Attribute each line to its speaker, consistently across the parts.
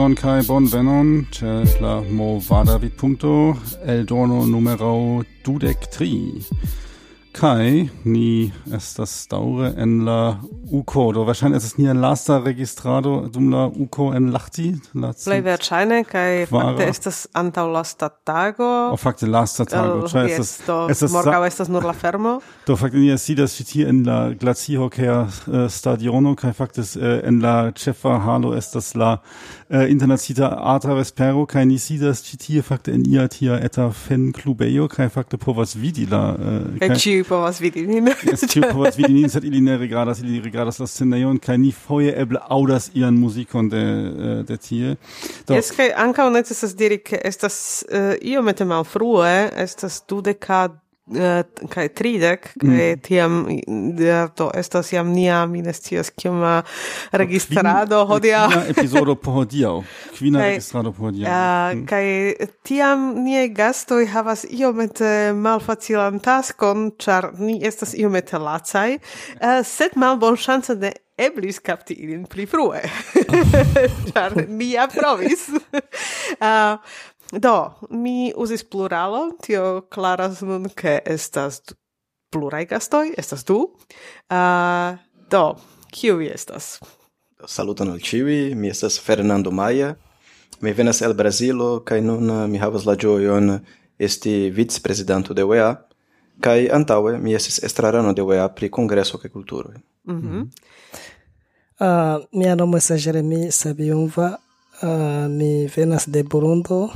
Speaker 1: saluton kai bonvenon ce la movada vidpunkto eldono numero dudek tri. Kai ni estas daure en la UCO, do wahrscheinlich ist es nie ein lasta registrado dum la UCO en Lachti.
Speaker 2: La Plej kai kaj fakte estas antau lasta tago.
Speaker 1: O fakte lasta tago,
Speaker 2: oh, ĉar yes, estas do morgau morgaŭ estas nur la fermo.
Speaker 1: do fakte ni sidas citi en la glaci eh, kaj uh, stadiono kai fakte uh, en la cefa halo estas la äh, internacita atra vespero kai ni sidas ĉi fakte en ia tia eta fenklubejo kai fakte povas vidi la
Speaker 2: äh, kaj kai ĉiuj povas vidi nin.
Speaker 1: Jes ĉiuj povas vidi nin sed ili ne regradas ili regradas la scenejon kai ni foje eble audas ian muzikon de äh, de tie.
Speaker 2: Do jes kaj ankaŭ necesas diri ke estas uh, iomete malfrue estas dudeka kai tridek kai mm. tiam to estas jam nia minestias ne scias kiom
Speaker 1: registrado hodiaŭ. epizodo po hodia kvina registrado por hodiaŭ.
Speaker 2: Mm. kai tiam gasto i havas io met malfacilan taskon char ni estas io met lacai uh, eh, set mal bon chance de eblis capti ilin pli frue. char ni ja provis. Eh, Do, mi uzis pluralo, tio claras nun che estas plurai gastoi, estas du. Uh, do, kiu vi estas?
Speaker 3: Saluton al ciui, mi estas Fernando Maia, mi venas el Brasilo, kai nun eh, mi havas la gioion esti vice-presidento de UEA, kai antaue mi estis estrarano de UEA pri congresso ke kulturoj.
Speaker 4: Mm -hmm. uh, mia nomo estas Jeremy Sabiunva, uh, mi venas de Burundo,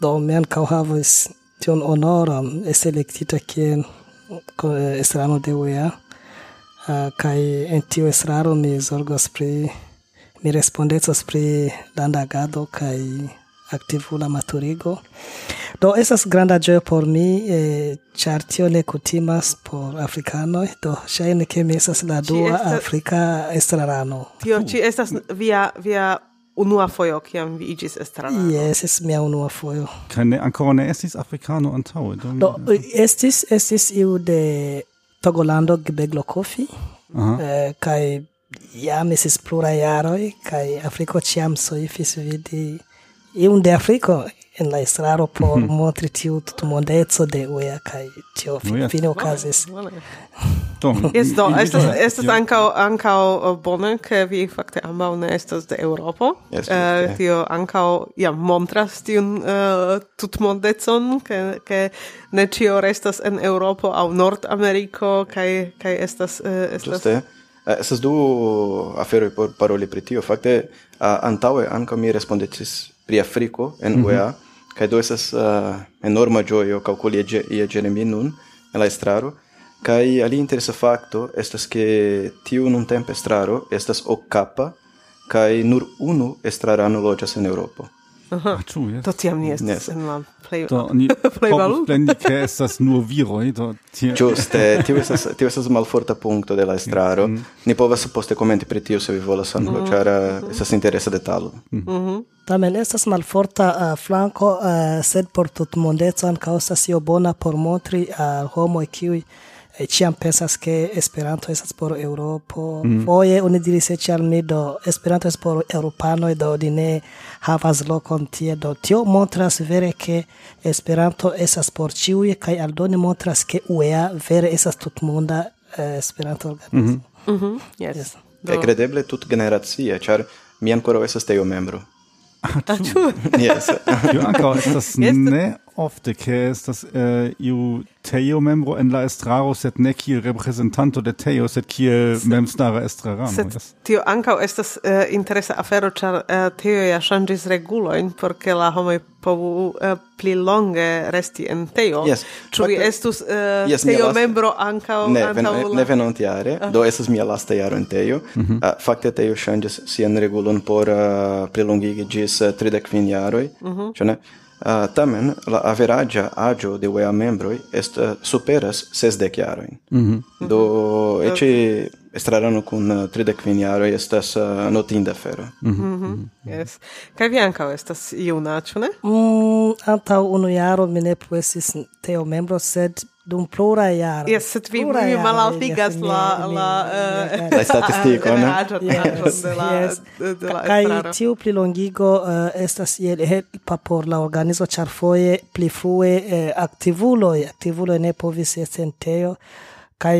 Speaker 4: do mi ankaŭ havas tion honoram esti elektita kiel estrano de UEA uh, kai en tiu estraro mi zorgas pri mi respondecas pri landa agado kaj aktivula maturigo. Do esas granda gioia por mi, eh, char tio ne kutimas por africanoi, do shaine ke mi esas la dua esta... afrika estrarano.
Speaker 2: Tio ci estas via via unua foio kiam vi igis estrarano.
Speaker 4: Yes, es mia unua foio.
Speaker 1: Kai ne ancora ne estis africano antaue?
Speaker 4: Do estis estis iu de Togolando Gbeglo Kofi. Uh -huh. eh, kai jam estis plura jaroj kai Afriko ciam soifis vidi iun de Afriko en la estraro por mm -hmm. montri tiu tutmondezo de UEA kai tio fine okazis.
Speaker 2: Do, yes, do, estas, estas ankaŭ ankaŭ bone, ke vi fakte ambaŭ ne estas de Eŭropo.
Speaker 3: Yes, uh,
Speaker 2: tio ankaŭ ja montras tiun eh, uh, tutmondecon, ke, ke ne ĉio restas en Eŭropo aŭ Nordameriko kaj kaj estas uh, estas
Speaker 3: Juste. Estas du aferoi por paroli pri tio. Fakte, uh, antaue ankaŭ mi respondetis pri Afriko en mm -hmm. UEA Kai do esas uh, enorma joyo calculi e ia Jeremy nun en la estraro kai ali interesa facto estas ke tiu nuntempa estraro estas o capa kai nur unu estrarano loĝas en Europo.
Speaker 2: Aha. Ah, tu, yes. Do tiam ni estas yes. en la plej
Speaker 1: do ni plej plendi ke estas nur viroj do
Speaker 3: tio ĝuste tio estas tio estas malforta punkto de la mm-hmm. estraro. Mm ni povas poste komenti pri tio se vi volas ankaŭ mm -hmm. ĉar estas interesa detalo.
Speaker 4: Mm -hmm. Tamen estas malforta uh, flanko, uh, sed por tutmondeco ankaŭ estas io bona por montri al uh, homoj kiuj e ciam pensas che Esperanto esas por europo Mm. Foje oni diris ĉar ni do Esperanto estas por eŭropanoj do di ne havas lokon tie do tio montras vere ke Esperanto esas por ĉiuj kaj aldone montras ke UEA vere esas tutmonda eh, Esperanto organismo.
Speaker 2: Mm -hmm. mm -hmm. Yes. yes.
Speaker 3: Do. Kaj tut generacia, char mi ancora esas teo membro.
Speaker 1: Ah, tu? yes. Io ancora estas ne ofte che estas eh, iu Teo membro en la estraro sed ne kiel representanto de Teo sed kiel memstara estrarano.
Speaker 2: Sed yes. tio ankaŭ estas eh, interesa afero ĉar eh, Teo ja ŝanĝis regulojn por ke la homoj povu eh, pli longe resti en Teo.
Speaker 3: Yes.
Speaker 2: Ĉu vi uh, estus eh, yes, Teo last... membro ankaŭ
Speaker 3: ne, ven, la... ne venontiare uh -huh. do estas mia lasta jaro en Teo. Mm -hmm. uh, fakte Teo ŝanĝis sian regulon por uh, prilongigi ĝis eh, uh, 35 jaroj, mm -hmm. ĉu ne? Uh, tamen, la averagia agio de UEA membroi est, eh, superas sesdec iaroin. Mm -hmm. Do, mhm. ece estrarano cun eh, uh, tridec vin estas eh, uh, notinda fero.
Speaker 2: Mm -hmm. Mm -hmm. Yes. Kai vi ancao estas iuna, ciu ne?
Speaker 4: Mm, antau unu jaro mi ne plu estis teo membro, sed dum plura iaro.
Speaker 2: Yes, sed vi mi malaltigas la la
Speaker 3: uh, la statistiko, eh? ne?
Speaker 2: Yes, de
Speaker 4: yes. tiu prilongigo uh, estas iel helpa por la organizo ĉar foje pli frue eh, aktivuloj aktivuloj ne povis esti en teo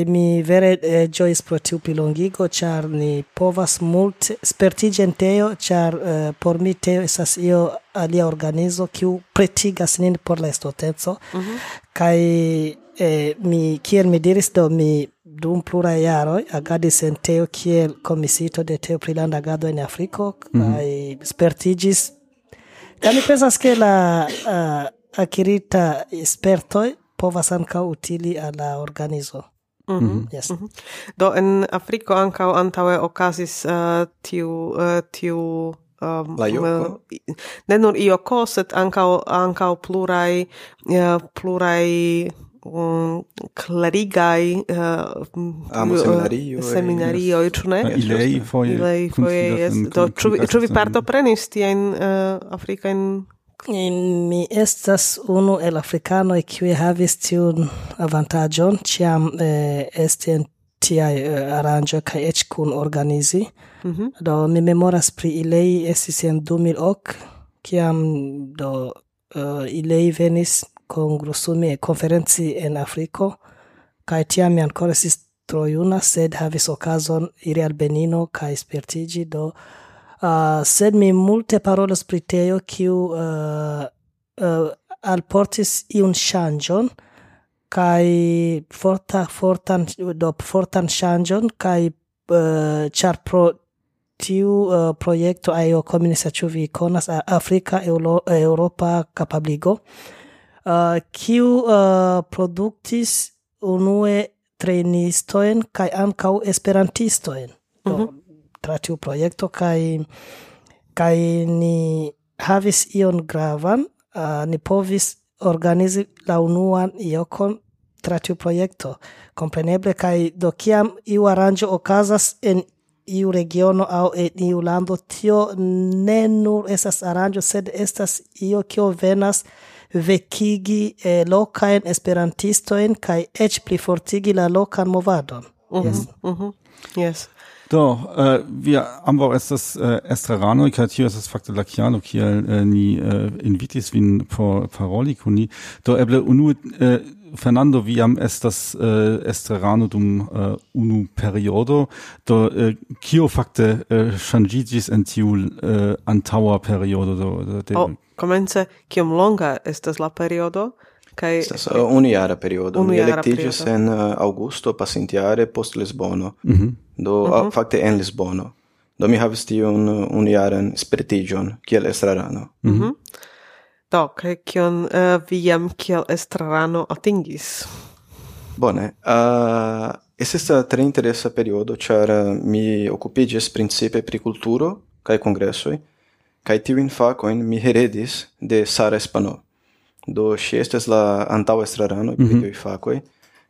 Speaker 4: mi vere eh, ĝojis pro tiu prilongigo char ni povas multe spertiĝi en teo ĉar por mi teo estas io alia organizo kiu pretigas nin por la estoteco mm -hmm e mi kiel mi diris do mi dum plura iaro agadis en teo kiel komisito de teo pri landa agado en Afriko mm -hmm. kaj kaj mi pensas ke la uh, akirita spertoj povas ankaŭ utili al la organizo.
Speaker 2: Mm -hmm. Yes. Mm -hmm. Do en Afriko ankaŭ antaŭe okazis uh, tiu uh, tiu
Speaker 3: um, la
Speaker 2: uh, ne nur Ioko, sed ankaŭ ankaŭ pluraj uh, pluraj um, clarigai uh,
Speaker 3: Amo eh, seminario eh,
Speaker 2: seminario e,
Speaker 1: ne? Ilei foi
Speaker 2: Ilei foi est, do, ĉu vi partoprenis in uh, in
Speaker 4: mi estas unu el africano e qui havis tiun avantaĝon ciam eh, esti tia uh, arrangio ca ec eĉ kun organizi. Mm -hmm. Do mi memoras pri ilei esis en 2000 ok do uh, ilei venis congrusumi e conferenzi en Africo, cae tiam mi ancora estis troiuna, sed havis occasion iri al Benino cae spertigi, do uh, sed mi multe parolos pri teo, kiu uh, uh, alportis iun changion, kai forta fortan do fortan changion kai uh, char pro tiu uh, projekto aio komunica a vi konas Afrika Euro, Europa kapabligo Uh, kiu uh, produktis unue trenistoen kaj ankaŭ esperantistoen mm -hmm. tra tiu projekto kaj kaj ni havis ion gravan uh, ni povis organizi la unuan iokon tra tiu projekto kompreneble kaj do kiam iu aranĝo okazas en iu regiono aŭ en iu lando tio ne nur estas aranĝo sed estas io kio venas vekigi eh, lokajn esperantistojn kaj eĉ plifortigi la lokan movadon.
Speaker 2: Mm -hmm. Yes. Mm -hmm. Yes.
Speaker 1: Do, eh, uh, wir ambo estas uh, estrarano, kaj tio estas fakte la kialo, kiel eh, ni uh, invitis vin por paroli kun ni. Do eble unu... Uh, Fernando viam estas äh, estrarano dum äh, unu periodo, do äh, kio fakte äh, changigis en tiu äh, antaua periodo do, do
Speaker 2: de oh comence kiom longa estas la periodo kai
Speaker 3: estas uh, uniara periodo. Mi elektiĝis en uh, augusto pasintiare post Lisbono. Mm -hmm. do mm -hmm. uh, mhm. fakte en Lisbono. Do mi havis tiun uh, uniaran spertigion kiel estrarano.
Speaker 2: Mm -hmm. do kaj kion uh, vi jam kiel estrarano atingis?
Speaker 3: Bone, uh, esista tre interesa periodo, ĉar uh, mi okupiĝis principe pri kulturo kaj kongresoj, Kai tiuin facoin mi heredis de Sara Espano. Do si estes la antau estrarano, mm -hmm. facoi,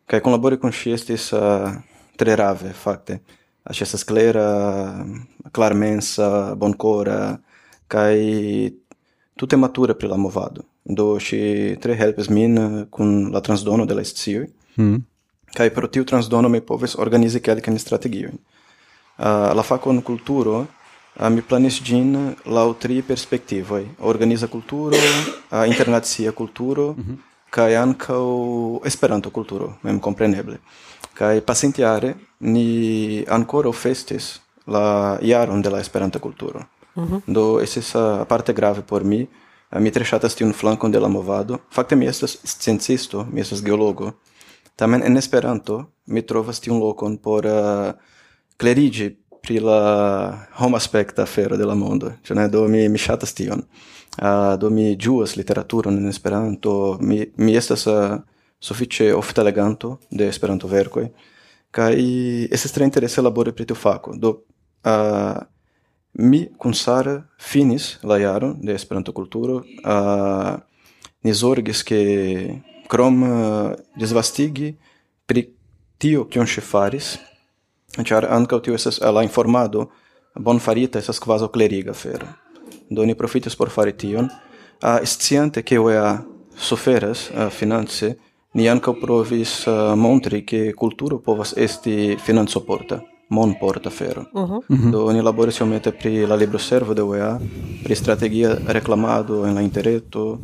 Speaker 3: kai collabori con si estes uh, trerave, facte. Asi estas clara, clarmensa, boncora, kai tutte matura pri la movado. Do si tre helpes min uh, kun la transdono de la scioi, mm -hmm. kai pro tiu transdono mi poves organizi kelkan strategiojn. Uh, la facon kulturo uh, mi planis ĝin laŭ tri perspektivoj: organiza kulturo, internacia kulturo mm -hmm. kaj ankaŭ Esperanto-kulturo, memkompreneble. Kaj pasintjare ni ankoraŭ festis la jaron de la Esperanto-kulturo. Mm -hmm. Do estis parte grave por mi. Ah, mi tre ŝatas tiun flankon de la movado. Fakte mi estas sciencisto, mi estas geologo. Tamen en Esperanto mi trovas tiun lokon por ah, uh, clerigi pri la homa aspecta fero de la mondo, Cioè, ne? Do mi mi ŝatas tion. Uh, do mi ĝuas literaturon en Esperanto, mi mi estas uh, suffice ofta leganto de Esperanto verkoj kaj estes tre interesse labore pri tiu fako. Do uh, mi kun Sara finis la jaron de Esperanto kulturo, uh, ni zorgis ke krom uh, disvastigi pri tio kion ŝi faris Ĉar ankaŭ tio estas la informado bonfarita estas kvazaŭ kleriga afero. Do ni profitis por fari tion. Uh, sciante ke UEA suferas uh, finance, ni ankaŭ provis uh, montri ke kulturo povas esti financoporta monporta fero. Uh -huh. Mm-hmm. Do ni laboris iomete pri la libro servo de UEA, pri strategia reclamado en la interreto,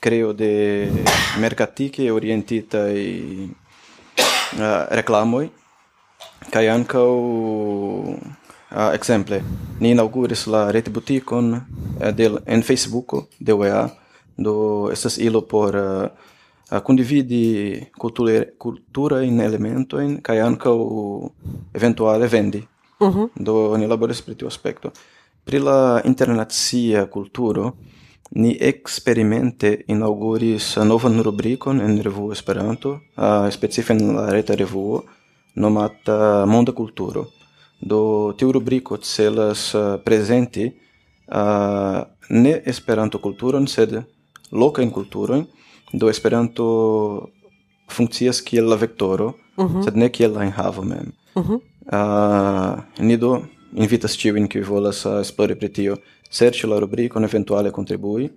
Speaker 3: creo de mercatiche orientita i uh, reclamoi kai ankaŭ uh, exemple ni inauguris la retbutikon uh, del en facebook de UEA do estas ilo por uh, uh, cultura in elemento in kaj ankaŭ eventuale vendi. Uh -huh. do ni laboris pri tiu aspekto. Pri la internacia kulturo ni experimente inauguris novan rubrikon en revuo Esperanto, uh, specife en la reta revuo, nomata uh, Monda Culturo. Do tiu rubrico celas uh, presenti uh, ne Esperanto kulturon, sed loka in kulturon, do Esperanto funkcias kiel la vektoro, uh -huh. sed ne kiel la enhavo mem. Uh -huh. uh, ni do invitas tiujn kiuj volas uh, esplori pri tio, serĉi la rubrikon, eventuale kontribui.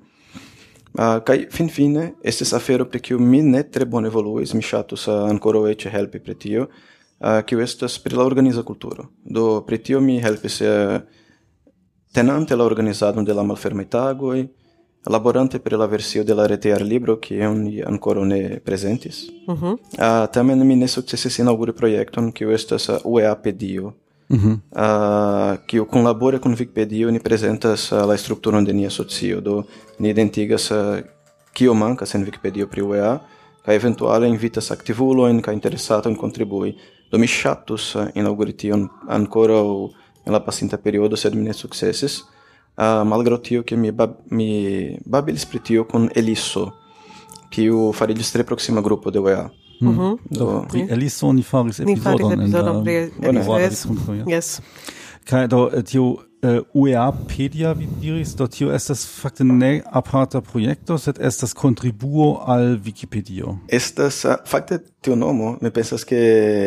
Speaker 3: Uh, kai fin fine estis afero pri kiu mi ne tre bone evoluis, mi ŝatus uh, ankoraŭ eĉ helpi pri tio, kiu estas pri la organiza kulturo. Do pri tio mi helpis tenante la organizadon de la malfermaj tagoj, laborante pri la versio de la retear libro kiun un ankoraŭ ne prezentis. Uh -huh. uh, tamen mi ne sukcesis inauguri projekton kiu estas UEAPedio. Uh -huh. uh, kiu kunlabore kun Wikipedia ni prezentas uh, la strukturon de nia socio, do ni identigas uh, kio mankas en Wikipedia pri UEA, kaj eventuale invitas aktivulojn kaj interesatojn kontribui Do mi ŝatus inauguri tion ankoraŭ en la pasinta periodo, sed mi ne successis eh, Uh, malgrado tio che mi, bab mi babilis pri tio con Eliso, kiu di tre proxima gruppo de UEA.
Speaker 1: Mm. Mm -hmm. Do, pri Eliso ni faris episodon.
Speaker 2: Ni
Speaker 1: faris epizodon pri Eliso, yes. Kaj do, eh, tio, Uh, UEApedia, vi diris, do tio estas fakte ne aparta projekto, sed estas contribuo al Wikipedio.
Speaker 3: Estas, fakte, tio nomo, mi pensas ke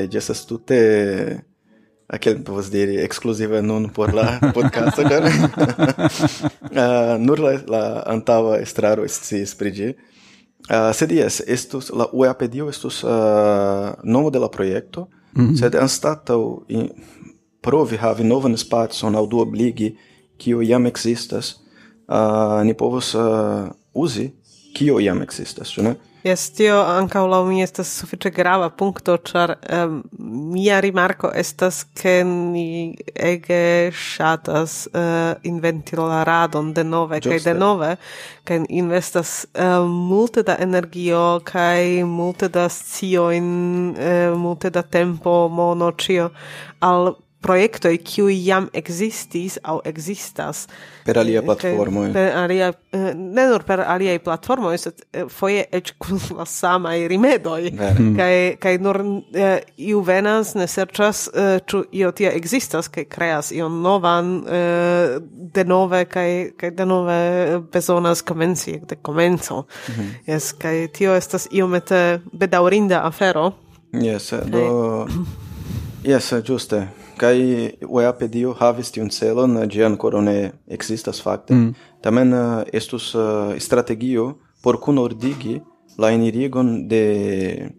Speaker 3: ĝi estas tute aquele povos diri exclusiva non por la podcast agora. uh, nur la, la antaŭa estraro sciis pri ĝi uh, sed jes estus la UEApedio estus uh, nomo de la projekto mm -hmm. sed anstataŭ provi havi novan spacon aŭ duobligi kio jam ekzistas, uh, ni povos uh, uzi kio jam ekzistas, ĉu ne?
Speaker 2: Yes, tio ankaŭ laŭ mi estas sufiĉe grava punkto, ĉar um, mia rimarko estas, ke ni ege ŝatas uh, inventi la radon denove kaj denove, kaj investas uh, multe da energio kaj multe da sciojn, uh, multe da tempo, mono, ĉio al proiectoi qui jam existis au existas
Speaker 3: per alia platformo
Speaker 2: per alia eh, ne nur per alia platformo sed eh, foje ec kun la sama i rimedoi mm. kai kai nur eh, iu venas ne serchas uh, eh, ĉu io tia existas kai creas io novan de nove kai kai de nove bezonas komenci de komenco. Mhm. Es kai tio estas iomete bedaŭrinda afero.
Speaker 3: Yes do Yes, giuste kai UEA pedio havis tiun celon, ĝi ankoraŭ ne ekzistas fakte. Mm. Tamen eh, estus eh, strategio por kunordigi la enirigon de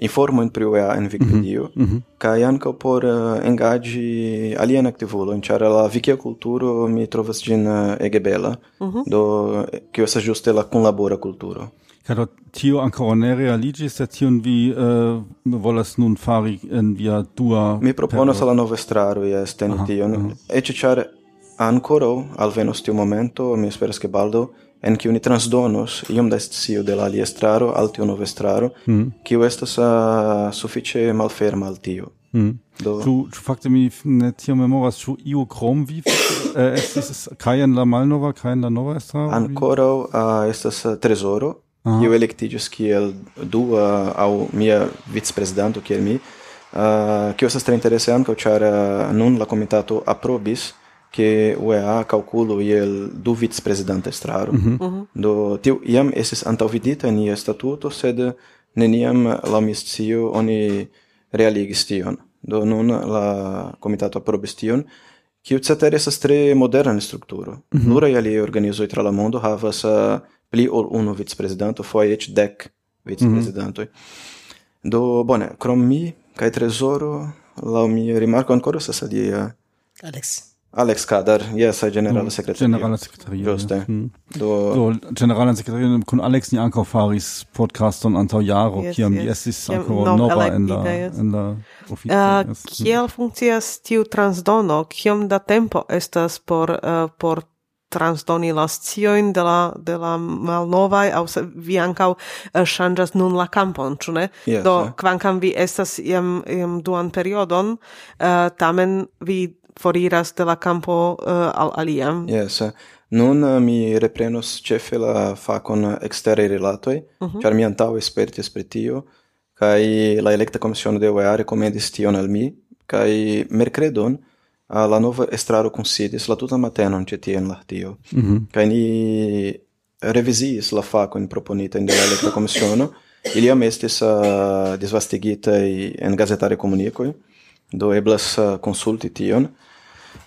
Speaker 3: informo pri UEA en mhm. Vikipedio mm -hmm. kai ankaŭ por eh, engaĝi aliajn aktivulojn, ĉar la vikia kulturo mi trovas ĝin ege bela, mm -hmm. do kio estas ĝuste la kunlabora kulturo.
Speaker 1: Caro tio ancora ne realigis, et tion vi uh, volas nun fari en via dua...
Speaker 3: Mi proponos periodo. alla nova estraro, yes, teni aha, tion. Aha. Ece char ancora alvenos tiu momento, mi esperas che baldo, en kiu ni transdonos iom da scio de la aliestraro al tiu novestraro,
Speaker 1: mm.
Speaker 3: kiu estas ah, uh, sufiĉe malferma al tio.
Speaker 1: Mm.
Speaker 3: Do
Speaker 1: Tu, tu fakte mi ne tio memoras tu iu krom vi eh, estis kaj en la malnova kaj en la nova estraro?
Speaker 3: Ancora uh, estas uh, Uh
Speaker 1: -huh.
Speaker 3: Eu electigius kiel dua au mia vicprezidanto kiel mi, ah, uh, kiu estas tre interese ankaŭ ĉar uh, ah, nun la komitato aprobis che UEA calculo iel du vicprezidanta estraro. Mhm. Mhm. Do tiu iam estis antaŭvidita en ia statuto, sed neniam laŭ mi scio oni realigis tion. Do nun la komitato aprobis tion, kiu cetere estas tre moderna strukturo. Mm -hmm. Pluraj aliaj organizoj tra la mondo havas uh, pli ol unu vicprezidanto, foje eĉ dek vicprezidantoj. Mm -hmm. Do bone, krom mi kaj Trezoro, laŭ mia rimarko ankoraŭ estas alia
Speaker 4: Alex.
Speaker 3: Alex Kadar, yes, generala mm, sekretario.
Speaker 1: Generala sekretario.
Speaker 3: Ĝuste.
Speaker 1: Mm.
Speaker 3: Do
Speaker 1: do generala sekretario kun Alex ni ankaŭ faris podcaston antaŭ jaro,
Speaker 2: yes,
Speaker 1: kiam
Speaker 2: yes. li
Speaker 1: estis
Speaker 2: ankaŭ
Speaker 1: nova en la en la ofico.
Speaker 2: Uh,
Speaker 1: yes. Mhm.
Speaker 2: Kiel funkcias tiu transdono? Kiom da tempo estas por uh, por transdoni la scioin de la, de la malnovai, au se vi ancau eh, uh, shangas nun la campon, ĉu ne?
Speaker 3: Yes,
Speaker 2: Do,
Speaker 3: eh?
Speaker 2: kvankam vi estas iam, iam duan periodon, uh, tamen vi foriras de la campo uh, eh, al aliam.
Speaker 3: Yes, eh? Nun uh, mi reprenos cefe la facon exterei relatoi, uh mhm. -huh. char mi antau espertis pri tio, kai la electa commissione de UEA recomendis tion al mi, kai mercredon uh, la nova estraro considis la tutan matenon ĉi tie en la tio. mm -hmm. kaj ni reviziis la fakojn proponitajn de la elektra komisiono. Ili jam estis uh, disvastigitaj en gazetare komunikoj. Do eblas uh, konsulti tion.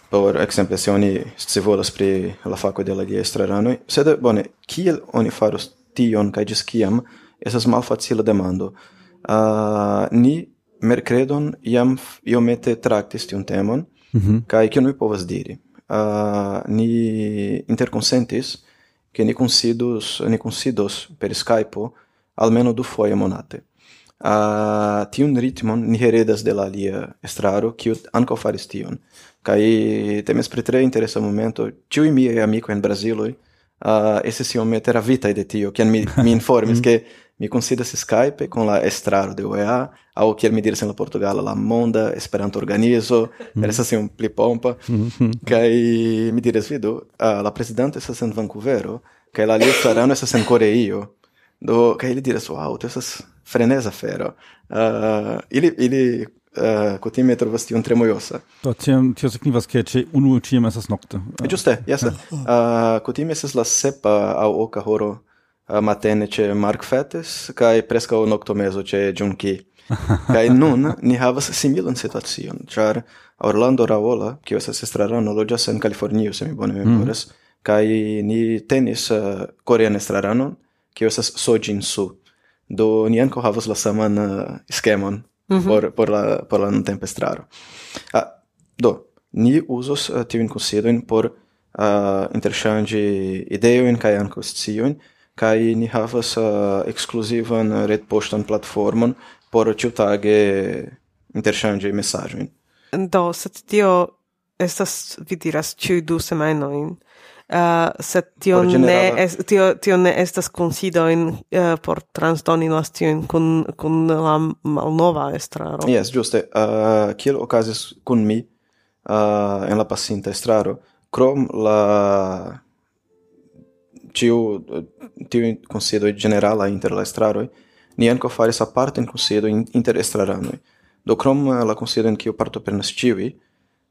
Speaker 3: Por exemple, se oni scivolas pri la faco de la aliaj estraranoj sed bone kiel oni faros tion kaj ĝis kiam estas malfacila demando. Uh, ni mercredon iam iomete tractis tiun temon, Mm Kaj kion mi povas diri? Uh, ni interconsentis ke ni considos, ni considos per Skype almeno du foje monate. Uh, tiun ritmon ni heredas de la alia estraro, kiu ankaŭ faris tion. Kaj temes pri tre interesa momento, ĉiuj miaj amikoj en Braziloj uh, estis iomete ravitaj de tio, kiam mi, mi informis, mhm. ke mi konsidas Skype con la estraro de UEA, aŭ kiel mi diras en la Portugala, la monda Esperanto organizo, estas iom pli pompa, kaj mi diras, vidu, uh, la prezidanto estas en Vancouvero, kaj la alia estrarano estas en Koreio, do kaj ili diras, wow, tio estas freneza fero. Uh, ili ili uh, kutime trovas tion tre mojosa.
Speaker 1: Do tiam tio signifas ke ĉe unu ĉiam estas nokte.
Speaker 3: Giuste, yes. Uh, kutime estas la sepa aŭ oka horo matene ce Mark Fettes, kai prescau noctomezo ce Junki. kai nun ni havas similan situacion, char Orlando Raola, kiu estas estrarano, loĝas en Kalifornio, se mi bone mm. memoras, mm. kai ni tenis uh, korean estraranon, kiu estas Sojin Su. Do ni ankaŭ havas la saman uh, skemon mm -hmm. por, por la, por la nuntempa estraro. Ah, do, ni uzos uh, tiujn konsidojn por uh, interŝanĝi ideojn kaj ankaŭ sciojn, kaj ni havas uh, ekskluzivan retpoŝtan platformon por ĉiutage interŝanĝi mesaĝojn.
Speaker 2: Do, sed tio estas vi diras ĉiuj du semajnojn. Uh, sed tio ne, es, tio, tio ne estas considoin uh, por transdoni nos tion kun, kun la malnova estraro.
Speaker 3: Yes, giuste. Uh, kiel okazis kun mi uh, en la pasinta estraro, krom la tiu tiu concedo generala inter la estraroi ni anco faris parte in concedo inter estraranoi do krom eh, la concedo in kiu parto pernas tiui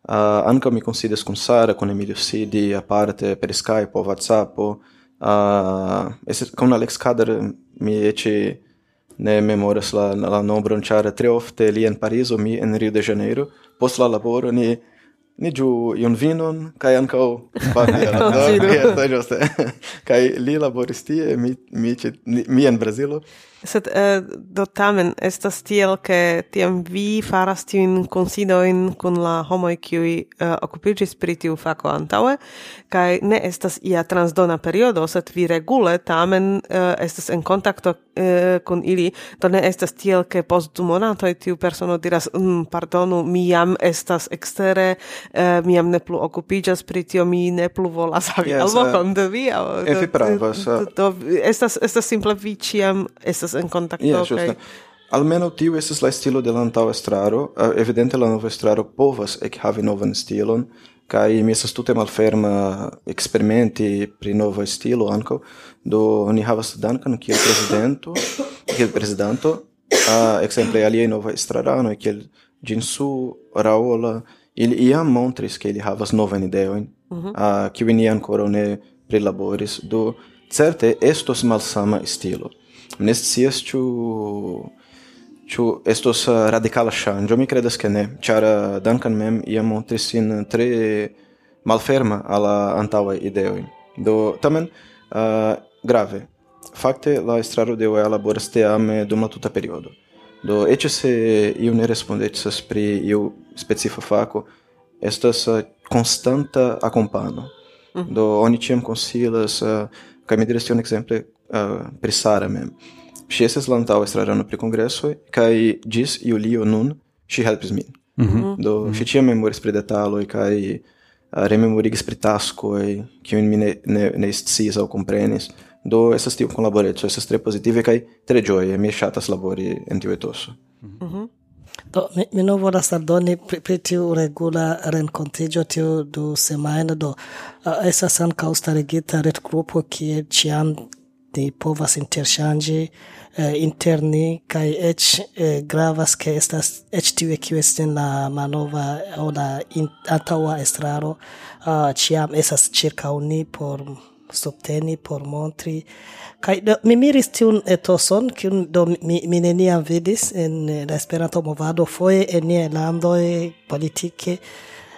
Speaker 3: uh, eh, anco mi considas kun Sara kun Emilio Sidi aparte per Skype o WhatsApp o uh, eh, esse kun Alex Kader mi ece ne memoras la la nombron ĉar tre ofte li en Parizo mi en Rio de Janeiro post la laboro ni ni giu iun vinon, cae ancau familia,
Speaker 2: do?
Speaker 3: Yes, giuste. Cae li laboris tie, mi, mi, mi en Brasilo,
Speaker 2: Sed eh, do tamen estas tiel ke tiam vi faras tiujn konsidojn kun la homoj kiuj eh, okupiĝis pri tiu fako antaŭe kaj ne estas ia transdona periodo sed vi regule tamen eh, estas en kontakto eh, kun ili. Do ne estas tiel ke post du monatoj tiu persono diras mm, pardonu mi jam estas ekstere eh, mi jam ne plu okupiĝas pri tio mi ne plu volas havi yes, alvokon uh, de vi
Speaker 3: aŭ do, do,
Speaker 2: do, do estas estas simple vi ĉiam estas estas en kontakto yeah,
Speaker 3: okay. Almeno tiu estas la stilo de la estraro. Uh, evidente la nova estraro povas ekhavi novan stilon kaj mi estas tute malferma eksperimenti pri nova stilo ankaŭ. Do ni havas Duncan kiel prezidento, kiel prezidanto, uh, ekzemple aliaj novaj estraranoj kiel Jinsu, Raola, ili iam montris ke ili havas novan ideojn, mm -hmm. uh, ni ankoraŭ ne prilaboris. Do certe estos malsama stilo ne scias ĉu ĉu estos eh, radikala ŝanĝo. Mi kredas ke ne. Ĉar eh, Duncan mem iam montris sin tre malferma al la antaŭaj ideoj. Do tamen uh, grave. Fakte la estraro de OEA laboras teame dum la tuta periodo. Do eĉ se iu ne respondecas pri iu specifa fako estas konstanta akompano. Mm -hmm. do oni ĉiam konsilas uh, kaj mi diras tion ekzemple uh, prisarame. Ŝi estas lantaŭ estrarano pri kongresoj kaj ĝis julio nun ŝi helpis min. Mm -hmm. Do mm -hmm. ŝi ĉiam memoris pri detaloj kaj uh, rememorigis pri taskoj, kiujn mi ne, ne, ne sciis aŭ komprenis. Do estas tiu kunlaboreco estas tre pozitive kaj tre ĝoje. Mi ŝatas labori en tiu etoso. Mm
Speaker 4: -hmm. Do, mi, mi non volas aldoni pri, pri tiu regula renkontiĝo tiu du semajne do uh, estas ankaŭ starigita retgrupo kie ĉiam ni povas interŝanĝi eh, interne kaj eĉ eh, gravas ke estas eĉ tiuj kiu estas en la malnova aŭ la antaŭa estraro. Uh, ĉiam estas ĉirkaŭ ni por subteni por montri. Kaj do, mi miris tiun etoson kiun do mi, mi neniam vidis en la Esperanto movado foje en niaj landoj politike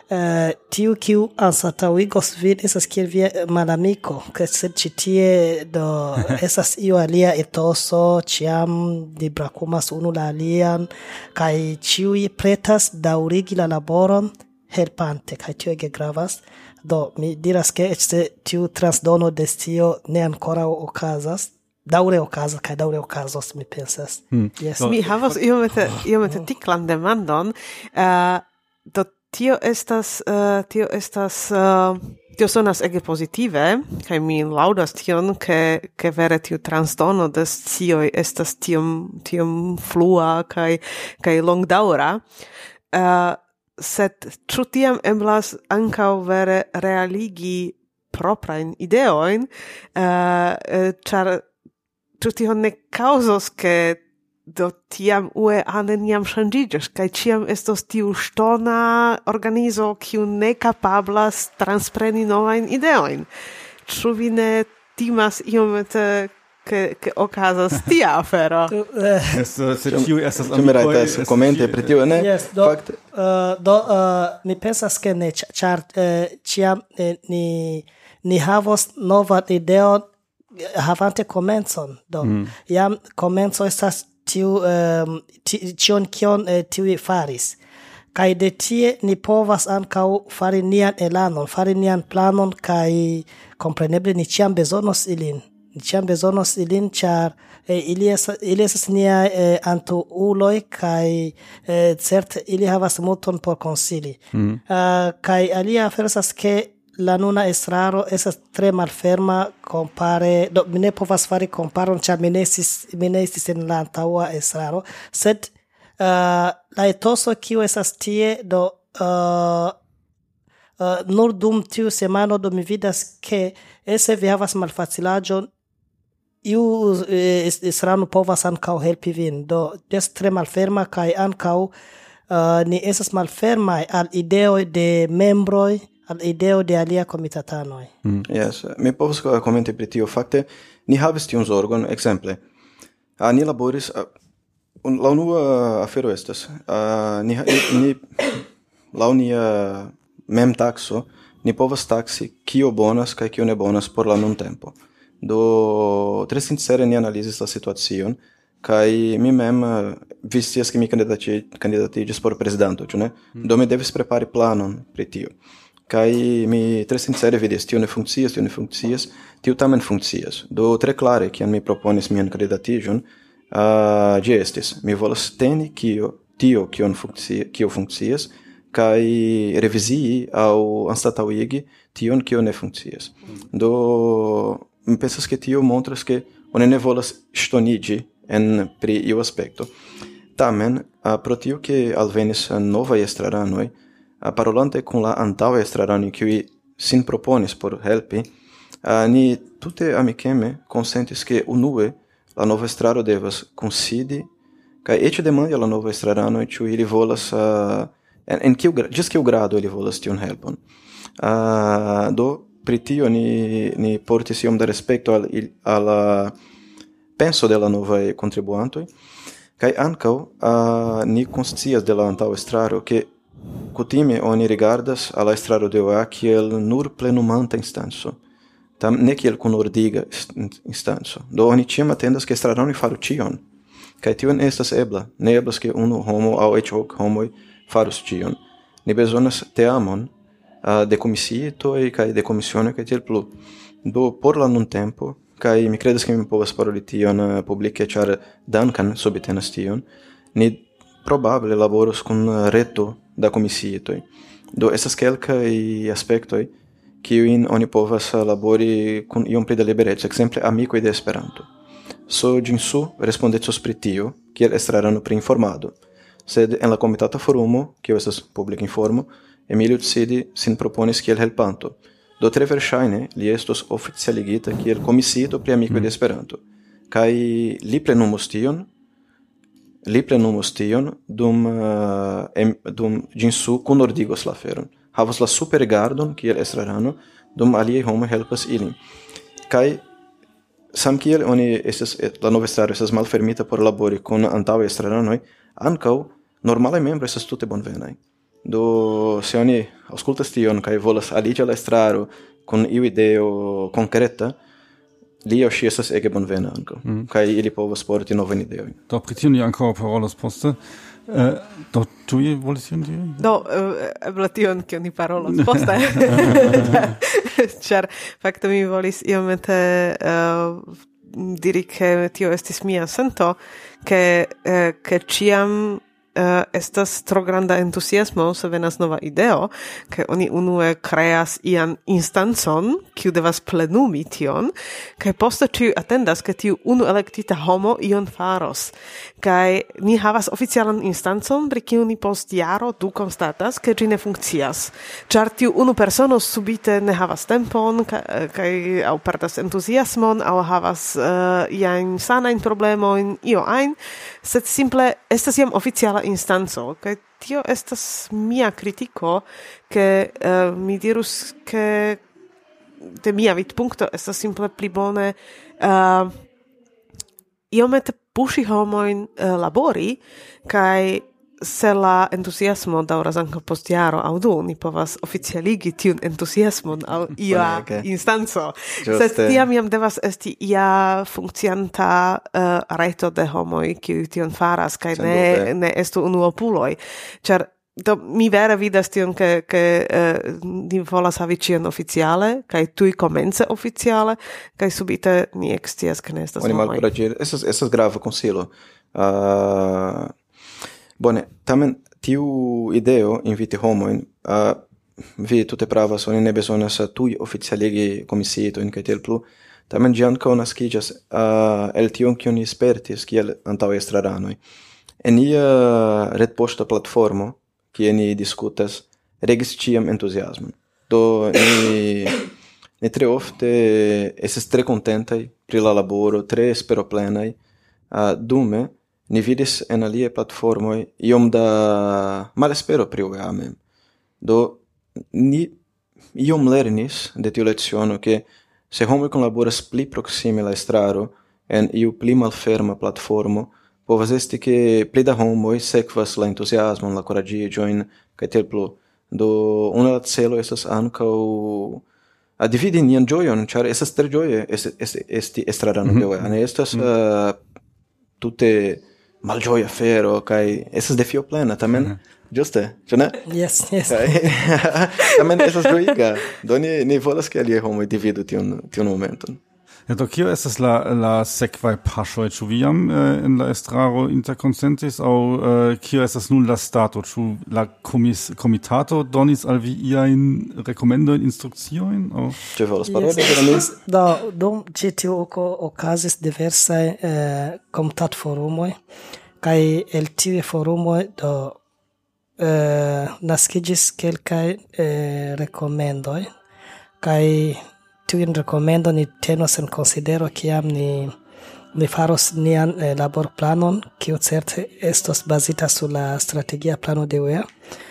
Speaker 4: Uh, tiu kiu anstataŭigos vin estas kiel via eh, malamiko, kaj sed ĉi tie do estas io alia etoso, ĉiam ni brakumas unu la alian kaj ĉiuj pretas daŭrigi la laboron helpante kaj tio ege gravas. Do mi diras ke eĉ se tiu transdono de scio ne ankoraŭ okazas, daure okazas kaj daure okazos mi pensas.
Speaker 2: Hmm. Yes. Mi havas iomete iomete tiklan demandon. Uh, do tio estas uh, tio estas uh, tio sonas ege positive kaj mi laudas tion ke ke vere tiu transdono de scioj estas tiom tiom flua kaj kaj longdaŭra. Uh, sed ĉu tiam eblas ankaŭ vere realigi proprajn ideojn? Uh, ĉar ĉu tio ne kaŭzos ke do tiam ue anen jam shangigas, kai ciam estos tiu stona organizo kiu ne capablas transpreni novain ideoin. Ču vi ne timas iomete che che ocasas tia afero.
Speaker 1: Eh, Esto se tiu estas
Speaker 3: amicoi. Mi rajtas komente pri tiu, ne?
Speaker 4: Yes, do, fact Uh, eh, do, eh, uh, ni pensas ke ne, char uh, ĉiam eh, ni, ni havos nova ideo havante comenzon Do, mm. jam comenzo estas tiu um, tion kion eh, tiu faris. Kai de tie ni povas ankaŭ fari nian elanon fari nian planon kai kompreneble ni ĉiam bezonos ilin. Ni ĉiam bezonos ilin ĉar eh, ili estas ili estas nia eh, antaŭuloj kaj eh, certe ili havas multon por konsili. Mm. uh, kaj alia afero estas ke la nuna estraro esas tre malferma compare, do mi ne povas fari comparon, cha mi ne mi ne en la antaŭa estraro, sed uh, la etoso kiu esas tie, do uh, uh, nur dum tiu semano do mi vidas ke ese vi havas malfacilaĵon iu estrano povas ankaŭ helpi vin, do des tre malferma kaj ankaŭ Uh, ni esas malfermaj al ideoj de membroj al ideo de alia comitatanoi.
Speaker 3: Mm. Yes, mi povus commenti pri tio. Fakte, ni havis tiun zorgon, exemple, uh, ni laboris... uh, un, la unua afero estas. uh, ni, ni, la unia mem taxo, ni povas taxi kio bonas kaj kio ne bonas por la nun tempo. Do, tre sincere ni analizis la situacion, kai mi mem vistias ke mi kandidati kandidatigis por prezidanto, ĉu ne? Mm. Do mi devis prepari planon pri tio kai mi tre sincere vidis tio ne funkcias tio ne funkcias tiu tamen funkcias do tre klare kiam mi proponis mian kandidatiĝon uh, ĝi estis mi volas teni kio tio kion funkcias kio funkcias kai revizii au anstataŭigi tion kio ne funkcias do mi pensas ke tio montras ke oni ne volas ŝtoniĝi en pri iu aspekto. Tamen uh, pro tio ke alvenis novaj estraranoj parolante con la antaŭe estrarano kiuj sin proponis por helpi, ni tute amicheme consentis che unue la nova estraro devas considi kai ete demandi la nova estrarano et ciu ili volas uh, en, en kiu gis kiu grado ili volas tion helpon. Uh, do pri tio ni ni portis iom da respecto al al penso de la nova contribuanto kai ankaŭ uh, ni konscias de la antaŭ estraro ke Cutime oni rigardas al la estraro de OEA kiel nur plenumanta instanso, tam ne kiel kunordiga instanso. Do oni ĉiam atendas ke estrarano faru cion, kaj tion estas ebla, ne eblas ke unu homo au eĉ hoc homoi farus tion. Ni bezonas teamon uh, de komisiitoj kaj de komisiono kaj tiel plu. Do por la nuntempo, kaj mi credes ke mi povas paroli tion uh, publike, ĉar Duncan subtenas tion, ni probable laboros kun reto da komisiitoj. Do estas kelkaj aspektoj kiujn oni povas labori kun iom pli da libereco, ekzemple amikoj de Esperanto. So Jinsu respondecos pri tio, kiel estrarano pri informado, sed en la komitata forumo, kiu estas publika informo, Emilio Tsidi sin proponis kiel helpanto, do tre verŝajne li estos oficialigita kiel komisiito pri amikoj de mm-hmm. Esperanto, kaj li plenumos tion li plenumus tion dum uh, em, dum ginsu kunordigos la feron. Havas la supergardon kiel estrarano dum aliaj homoj helpas ilin. Kaj sam kiel oni estas la nova estraro estas malfermita por labori kun antaŭaj estraranoj ankaŭ normalaj membroj estas tute bonvenaj. Do se oni aŭskultas tion kaj volas aliĝi al la estraro kun iu ideo konkreta li o si estas ege bonvena ankaŭ mm. kaj ili povas porti novajn ideojn.
Speaker 1: Do pri tio ni ankaŭ parolos poste. Uh, do tuj volis ion diri?
Speaker 2: Do, uh, eble tion, kio ni parolos poste. Čar, fakto mi volis iomete uh, diri ke tio estis mia sento, ke, uh, ke ciam uh, estas tro granda entusiasmo se venas nova ideo, ke oni unue kreas ian instancon, kiu devas plenumi tion, kaj poste tiu atendas, ke tiu unu elektita homo ion faros. Kaj ni havas oficialan instancon, pri kiu ni post jaro du konstatas, ke ĝi ne funkcias, ĉar tiu unu persono subite ne havas tempon kaj aŭ perdas entuziasmon aŭ havas uh, iajn sanajn problemojn, io ajn, sed simple estas jam oficiala instanzo kaj tio estas mia critico, ke uh, mi dirus che de mia vidpunkto estas simple pli bone uh, iomete pushi homoin uh, eh, labori kai se la entusiasmo dauras anca post jaro au du, ni povas oficialigi tiun entusiasmon al ia instanzo. Sed tiam iam devas esti ia funkcianta eh, uh, reto de homoi, kiu tion faras, kai ne, ne estu unuopuloi. char do mi vera vidas tion ke che uh, eh, ni volas havi cion oficiale kaj tuj komence oficiale kai subite ni ekscias ke ne estas
Speaker 3: Oni malgraĝe estas estas grava konsilo. Uh, Bone, tamen tiu ideo inviti homoin a vi tute pravas, oni ne besonas tui oficialigi komisietojn kaj tiel plu, tamen ĝi ankaŭ naskiĝas uh, el tion, kion ni spertis kiel antaŭaj estraranoj. En ia retpoŝta platformo, kie ni diskutas, regis ĉiam entuziasmon. Do ni, ni tre ofte estis tre kontentaj pri la laboro, tre esperoplenaj. Uh, dume, Ni vidis en alie platformoi iom da malespero pri UEA mem. Do ni iom lernis de tiu leciono che se homoj collaboras pli proxime la estraro en iu pli malferma platformo, povas esti che pli da homoj sekvas la entusiasmo, la kuraĝiĝojn kaj tel plu. Do una la celo esas ancau a dividi nian gioion, char esas tre gioie esti estrarano mm -hmm. de mhm. UEA. Ne estas mm -hmm. uh, tutte malgioia fero kai esas defio plena tamen mm -hmm. juste ĉu ne?
Speaker 4: Yes yes.
Speaker 3: Kai tamen estas ĝojiga do ni ni volas ke aliaj homoj dividu tiun tiun momenton.
Speaker 1: Ja, do kio estas la, la sekvaj paŝoj? Ĉu vi jam eh, en la estraro interkonsentis aŭ eh, kio estas nun la stato? Ĉu la komis, komitato donis al vi iajn rekomendojn, instrukciojn? Aŭ...
Speaker 3: Ĉu volas paroli?
Speaker 4: Yes. do, dum ĉi tiu okazis diversaj eh, komitatforumoj kaj el tiuj forumoj do eh, naskiĝis kelkaj eh, rekomendoj kaj tiun rekomendo ni tenos en konsidero kiam ni ni faros nian eh, laborplanon, kiu certe estos bazita sur la strategia plano de UEA.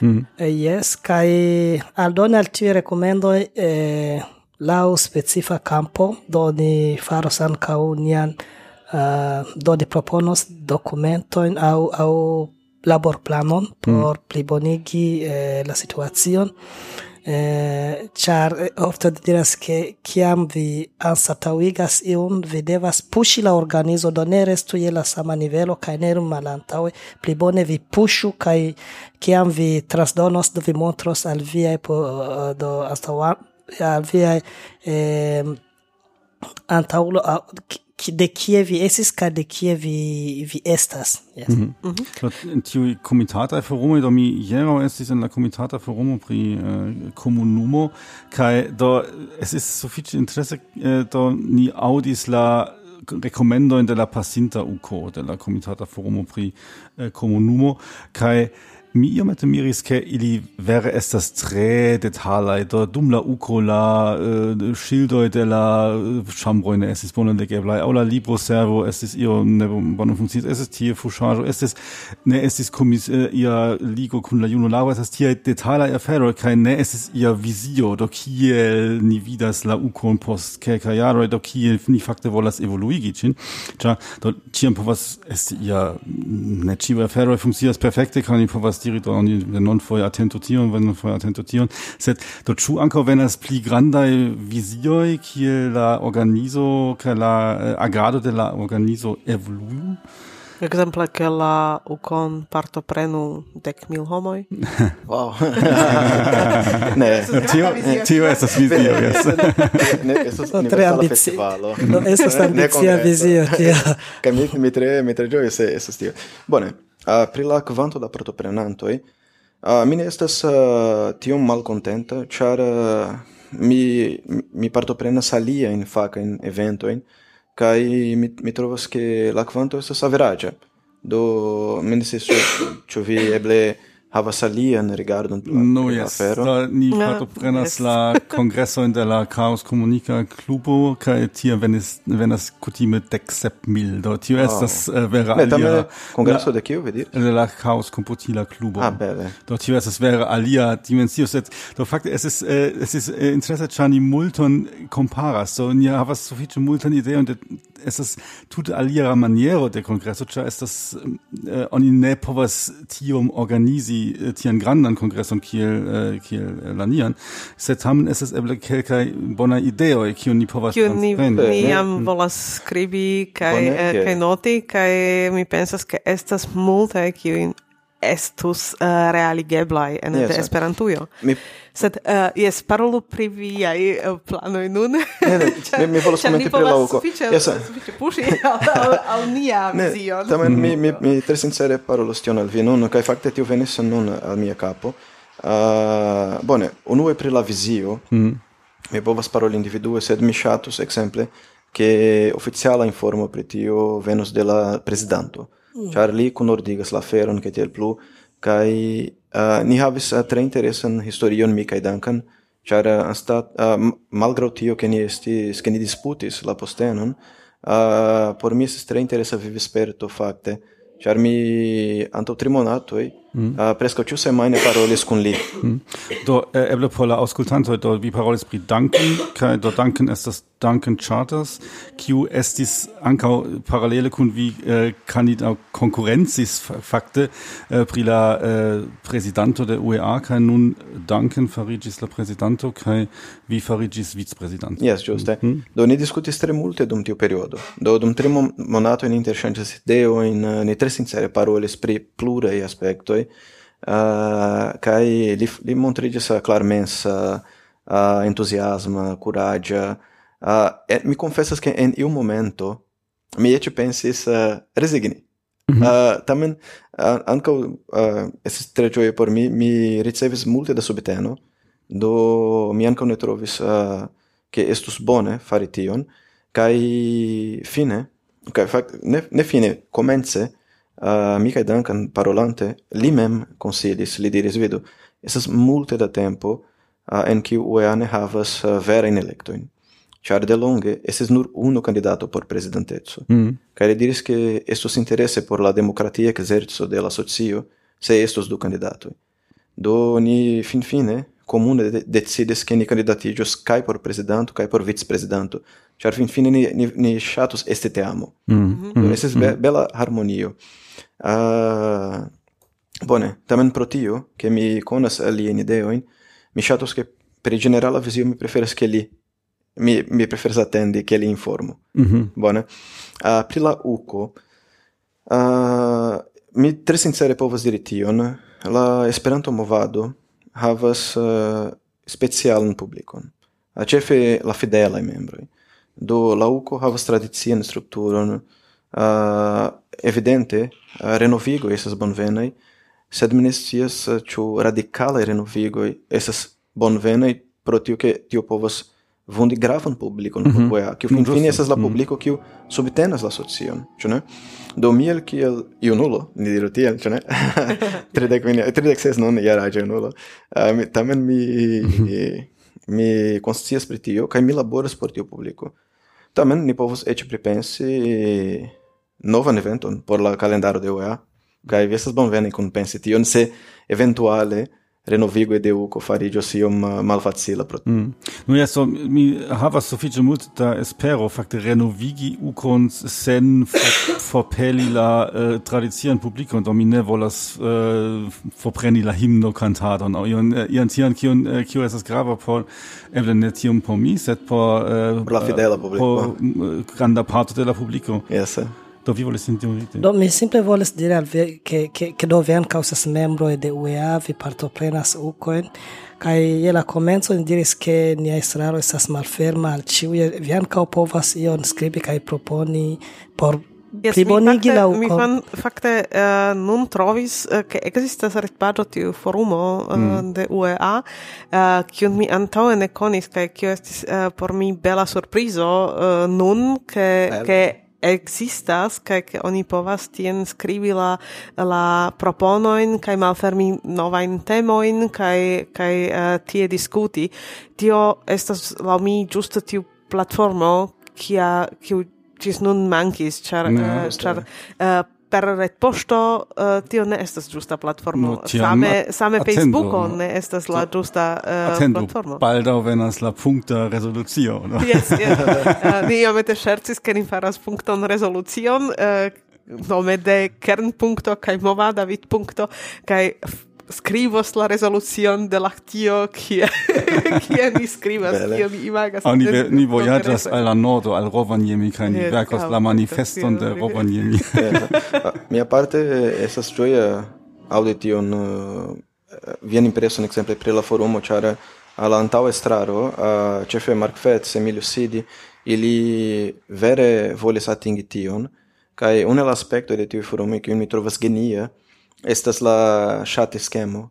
Speaker 4: Mm. Eh, yes, kai aldone al tiuj rekomendoj eh, la specifa campo do ni faros ankaŭ nian uh, do ni proponos dokumentojn aŭ aŭ laborplanon mm. por mm. plibonigi eh, la situacion eh, char eh, ofte diras che kiam vi ansatauigas iun vi devas pushi la organizo do ne restu je la sama nivelo kaj ne malantaŭe pli bone vi pushu kaj kiam vi transdonos do vi montros al viaj po, eh, do anstataŭ al viaj eh, antaŭulo de kie vi esis kaj de kie vi vi estas yes.
Speaker 1: mm -hmm. Mm -hmm. tiuj komitataj forumoj do mi hieraŭ estis en la komitata forumo pri eh, komunumo kaj do ist sufiĉe interese eh, do ni aŭdis la rekomendo de la pasinta uko de la komitata forumo pri eh, komunumo kaj Mi iomete miris, ke ili vere estas tre detalaj, do dum la uko la eh, uh, ŝildoj de la eh, ĉambroj ne estis bone legeblaj, aŭ la libroservo estis io ne bone funkciis, estis tie fuŝaĵo, estis ne estis komis uh, ia ligo kun la junularo, estas tiaj detalaj aferoj kaj ne estis ia vizio, do kiel ni vidas la ukon post kelkaj jaroj, do kiel ni fakte volas evoluigi ĝin, ĉar do ĉiam povas esti ia ne ĉiuj aferoj funkcias perfekte kaj ni povas dirito oni non foi atento tion wenn non foi atento tion sed do chu anko wenn venas pli grandaj vizioj kiel la organizo ke la eh, agado de la organizo evolu
Speaker 2: Ekzemple, ke la ukon partoprenu dek mil homoj.
Speaker 3: Wow. ne.
Speaker 1: Tio, tio estas vizio, yes.
Speaker 3: ne, estas
Speaker 4: tre
Speaker 3: festivalo.
Speaker 4: No, estas ambicia vizio, tio.
Speaker 3: Kaj mi, mi tre, mi tre ĝojas, estas tio. Bone. Uh, pri la kvanto da partoprenantoj, uh, mi ne estas uh, tiom malkontenta, ĉar uh, mi, mi partoprenas aliajn fakajn eventojn kaj mi, mi trovas ke la kvanto estas averaĝa. Do mi ne scias ĉu vi eble havas alian rigardon
Speaker 1: no
Speaker 3: jes
Speaker 1: do ni
Speaker 2: ja,
Speaker 1: partoprenas
Speaker 2: yes.
Speaker 1: la kongreso de la Chaos Comunica Clubo, kaj tie venis venas kutime dek sep mil do tio oh. estas uh, vera
Speaker 3: ne,
Speaker 1: alia
Speaker 3: kongreso de kiu vi diris
Speaker 1: de la Chaos Computila Clubo.
Speaker 3: ah, bele
Speaker 1: do tio estas vera alia dimensio sed do fakte es ist äh, eh, es ist äh, eh, interesse chani multon comparas so ni havas sufiĉe multon ideon de estas tute alia maniero de kongreso ĉar estas äh, oni ne povas tiom organizi äh, tian grandan kongreson kiel äh, kiel äh, eh, lanian se tamen estas eble kelkaj bonaj ideoj kiun ni povas
Speaker 2: kiu ni, ni jam volas skribi kaj eh, kaj noti kaj mi pensas ke estas multe kiujn estus eh, uh, realigeblai en
Speaker 3: yes,
Speaker 2: Esperantujo.
Speaker 3: Mi...
Speaker 2: Sed, eh, uh, yes, parolu pri viaj uh, planoj nun.
Speaker 3: Ne, ne, mi, mi volas komenti pri la uko. Yes,
Speaker 2: sufiĉe puŝi al, al, al nia
Speaker 3: ne,
Speaker 2: vizion.
Speaker 3: Tamen, mi, mi, mi tre sincere parolus tion al vi nun, kaj fakte tio venis nun al mia kapo. Uh, bone, unue pri la vizio, mm. mi povas paroli individue, sed mi ŝatus ekzemple, ke oficiala informo pri tio venos de la prezidanto ĉar mm. li kunordigas la feron kaj tiel plu kaj uh, eh, ni havis uh, tre interesan historion mi kaj Duncan ĉar uh, eh, anstat uh, malgraŭ tio ke ni estis ke ni disputis la postenon uh, por mi estis tre interesa vivisperto fakte ĉar mi antaŭ tri monatoj Mm. Ah, uh, presco ciu semaine parolis kun li. Mm.
Speaker 1: Do eh, eble por la auscultantoj do vi parolis pri Duncan kai, do Duncan estas Duncan Charters kiu estis ankaŭ paralele kun vi eh, kandidato konkurencis fakte eh, pri la eh, prezidanto de UEA kai nun Duncan fariĝis la prezidanto kai vi fariĝis vicprezidanto.
Speaker 3: Yes, giuste. Eh. Mm. Mm-hmm. Do ni diskutis tre multe dum tiu periodo. Do dum tre monatoj ni interŝanĝis ideojn, eh, ni tre sincere parolis pri pluraj aspektoj Eh, uh, kai li li montriĝis klarmensa eh, uh, eh, entusiasma kuraĝa uh, et mi confessas ke en iu momento mi eĉ pensis uh, resigni. Mm -hmm. uh, tamen uh, ankaŭ uh, estis tre ĝoje por mi mi ricevis multe da subteno do mi anca ne trovis uh, che estus bone fari tion, kai fine, kai fact, ne, ne fine, comence, uh, Michael Duncan parolante li mem consilis, li diris vidu, esas multe da tempo uh, en kiu UEA ne havas uh, vera in electoin. Char de longe, esses nur uno candidato por presidentezzo. Mm. Kaj diris che estos interesse por la demokratia exerzo de la socio se estos du candidato. Do ni finfine comune de decides che ni candidatigios cae por presidente, cae por vice-presidente. Char fin fine ni, ni, ni chatus este teamo. Mm. Mhm. Mm. -hmm. Esses be bela harmonio. Uh, bone, tamen pro tio, che mi conas alien ideoin, mi shatus che per generala visio mi preferas che li mi, mi preferas attendi che li informo. Mm -hmm. Bone. Uh, pri la uco, uh, ah, mi tre sincere povas diri tion, la Esperanto movado havas uh, specialan publikon. A cefe la fidelaj membroi. Do la UCO havas tradician strukturon, uh, evidente eh, renovigo esas bonvenai sed mi ne scias eh, ĉu radikale renovigoj estas bonvenaj pro tio ke tio povas vundi gravan publikon mm -hmm. por kiu finfine estas la mhm. publiko kiu subtenas la socion ĉu ne? Do miel kiel junulo ni diru tiel ĉu ne? Tridek min tridek ses nun jaraĝa junulo uh, eh, mi, tamen mi mhm. mi konscias pri tio kaj mi laboras por tiu publiko tamen ni povos eĉ pripensi novan eventon por la kalendaro de UEA, kaj vi estas bonvene kunpensi tion, se eventuale renovigo de uco faridio si um uh, malfacila pro. Mm.
Speaker 1: Nu ja, so, mi havas sufiĉe da espero fakte renovigi ucon sen forpeli for la uh, tradician publico und mi ne volas uh, forpreni la himno cantadon, aŭ ion, uh, ion tian, kion, uh, kio esas grava por, eble ne tium por mi, set por...
Speaker 3: Uh, por la fidela publico
Speaker 1: Por mm, granda parto de la.
Speaker 3: Yes, eh.
Speaker 1: Do vi volis interventi?
Speaker 4: Do mi simple volis dire al vi che, che, che do vi causas membro de UEA, vi partoprenas ucoin, kai je la comenzo ni diris che ni estraro estas malferma al ciu vi anca povas ion scribi kai proponi por
Speaker 2: Yes, plibonigi la Mi fan, fakte uh, nun trovis, eh, ke uh, existas retpaĝo tiu forumo uh, mm. de UEA, uh, kiun mi antaŭe ne konis kaj kio estis uh, por mi bela surprizo uh, nun, ke, ke existas kaj ke oni povas tien skribi la la proponoin kaj malfermi novajn temojn kaj kaj uh, tie diskuti. Tio estas laŭ mi ĝuste tiu platformo kia kiu ĝis nun mankis ĉar no, uh, eh, ĉar uh, per retpoŝto uh, eh, tio ne estas justa platformo. No, same same Facebook ne estas la justa uh, eh, atendo, platformo.
Speaker 1: Baldaŭ venas la punkta rezolucio. No?
Speaker 2: Yes, yes. Eh, uh, ni iomete ŝercis, ke ni faras punkton rezolucion, uh, nome de kernpunkto kaj movada vidpunkto kaj scrivos la resolucion de l'actio kie kie ni scrivas kie mi imagas.
Speaker 1: Oni ni, ni voyagas al la nordo al Rovaniemi kaj ni verkos la manifeston de Rovaniemi.
Speaker 3: Eh, mi aparte eh, esas ĝoja aŭdi tion eh, vian impreson exemple pri la forumo ĉar al antaŭ estraro ĉefe Mark Fetz Emilio Sidi ili vere volis atingi tion kaj unu el aspektoj de tiu forumo kiun mi trovas genia estas la chat schemo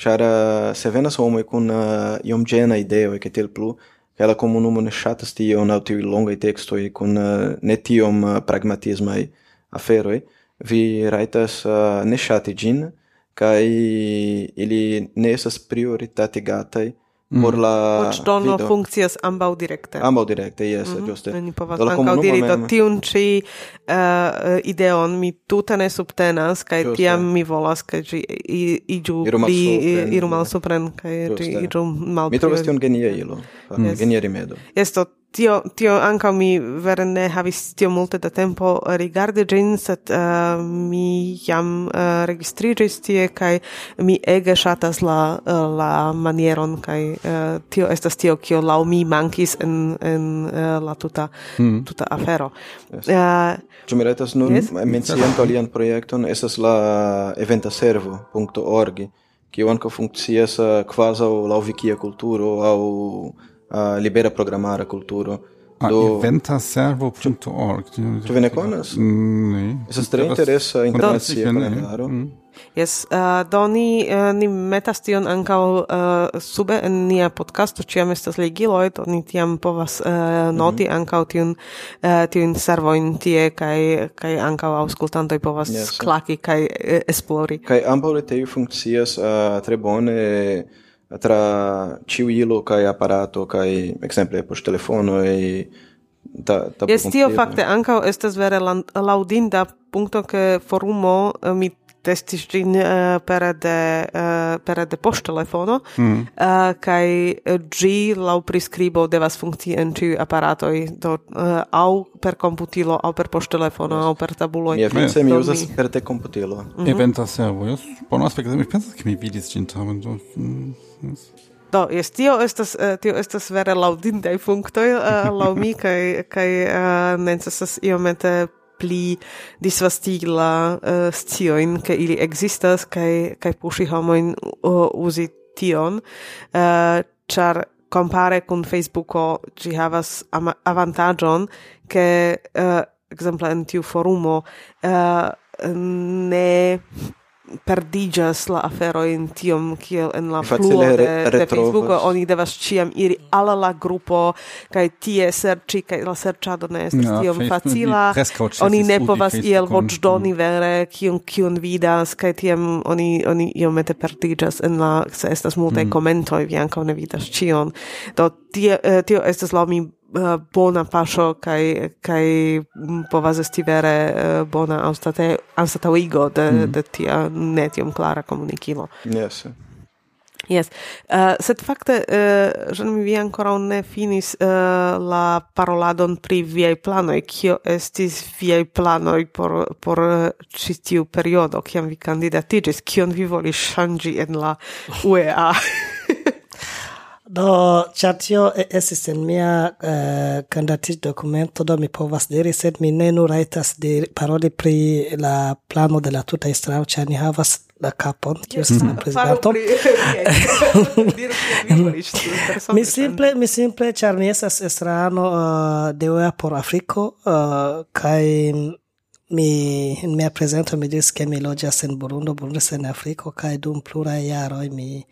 Speaker 3: chara eh, se venas homo kun uh, iom gena ideo ke tel plu ela como numo ne chatas tio na tiu longa texto e kun uh, ne tiom uh, pragmatisma e afero vi raitas uh, ne chati gin kai ili ne estas prioritate gatai mm. por la
Speaker 2: voĉdono funkcias ambaŭ direkte.
Speaker 3: Ambaŭ direkte, jes, mm -hmm. ĝuste.
Speaker 2: Ni povas ankaŭ diri do tiun ĉi uh, ideon mi tute ne subtenas kaj tiam mi volas ke ĝi iĝu pli iru malsupren kaj ĝi iĝu malpli.
Speaker 3: Mi trovas tion genia ilo, mm. genia rimedo.
Speaker 2: Esto tio tio ankaŭ mi vere ne havis tio multe da tempo rigardi gin sed uh, mi jam eh, uh, registrigis tie kai mi ege shatas la uh, la manieron kai uh, tio estas tio kio lau mi mankis en en uh, la tuta mm. tuta afero
Speaker 3: yes. uh, Ĉu mi retas nun yes? mencii alian projekton estas la eventaservo.org kio ankaŭ funkcias kvazaŭ laŭ vikia kulturo aŭ uh, libera programara culturo.
Speaker 1: Ah, do... inventaservo.org.
Speaker 3: Tu vene conas?
Speaker 1: Mm, ne.
Speaker 3: esas tre interesa internacia kalendaro. Mm.
Speaker 2: Yes, uh, do ni, uh, ni metas tion ankaŭ uh, sube en nia podcasto, ĉiam estas ligiloj, do ni tiam povas uh, noti mm -hmm. ankaŭ tiun, uh, tiun servojn tie, kaj, kaj ankaŭ aŭskultantoj povas yes. klaki kaj uh, esplori.
Speaker 3: Kaj ambaŭ retejoj funkcias uh, tre bone tra ciuilo kai aparato kai exemple por telefono e
Speaker 2: ta ta Yes tio fakte ankaŭ estas vere laudinda punkto ke forumo eh, mi testis gin uh, eh, per de eh, uh, per de poŝtelefono mm. uh, kaj ĝi laŭ priskribo devas funkcii en tiu aparatoj do uh, au per computilo au per poŝtelefono yes. au per tabulo
Speaker 3: Mi pense mi uzas per te computilo Mm
Speaker 1: -hmm. eventa servo yes. jes. Bon mi pensas ke mi vidis gin tamen do. Mm.
Speaker 2: Do, jes, tio estas, eh, tio estas vere laudindai punktoi uh, eh, lau mi kai, kai uh, necesas iomete pli disvastigi la uh, eh, scioin, ke ili existas, kai, kai pushi homoin uh, uzi tion, uh, char compare kun Facebooko ci havas avantagion, ke uh, exemple, en tiu forumo uh, ne perdigas la afero in tiom kiel en la fluo de, de Facebook oni devas ciam iri alla la grupo kaj tie serĉi kaj la serĉado ne estas no, tiom facila. oni ne povas iel voĉdoni vere kiun kiun vidas kaj tiam oni oni iomete perdigas en la se estas multaj mm. komentoj vi ankaŭ ne vidas ĉion. Do tie eh, tio estas la mi uh, bona pasho kai kai povas esti vere uh, bona anstataŭigo anstata de mm. de tia ne klara komunikilo.
Speaker 3: Yes.
Speaker 2: Yes. Uh, sed fakte uh, jen mi vi ancora ne finis uh, la paroladon pri viaj planoi. Kio estis viaj planoi por por citiu periodo kiam vi candidatigis? Kion vi volis shangi en la UEA?
Speaker 4: Do, chatio tio estis en mia uh, kandidatdokumento, do mi povas diri, sed mi ne nur rajtas paroli pri la plano de la tuta estrao ĉar ni havas la kapon, kiu estas la prezidanto. mi simple, mi simple, ĉar mi estas estrano uh, de UEA por Afriko, uh, kaj mi in mia prezento mi diris ke mi loĝas en Burundo, Burundo en Afriko kaj dum pluraj jaroj mi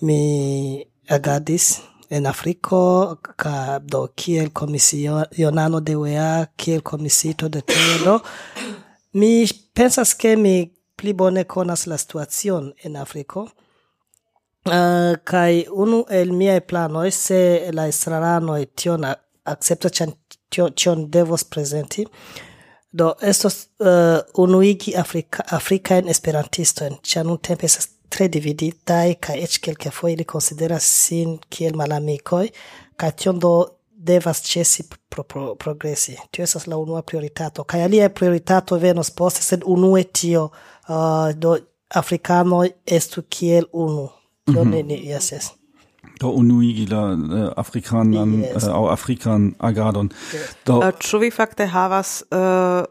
Speaker 4: mi agadis en Afriko ka do kiel komisionano de UEA, kiel komisito de Teodo. mi pensas ke mi pli bone konas la situacion en Afriko. Ah, uh, kai unu el miaj planoj se la estraranoj tion akceptas tion, tion devos presenti do estos uh, unuigi afrika afrikajn esperantistojn ĉar nuntempe estas tre dividitai, ca ec quelca foi ili consideras sin kiel malamicoi, ca tion do devas cesi pro, pro, progresi. Tio esas la unua prioritato. Ca alia prioritato venos poste, sed unue tio uh, do africano estu kiel unu. Tio mm -hmm. ne, yes, yes.
Speaker 1: Do unuigi la uh, afrikanan yes. uh, au afrikan agadon.
Speaker 2: Do, uh, ĉu vi fakte havas uh,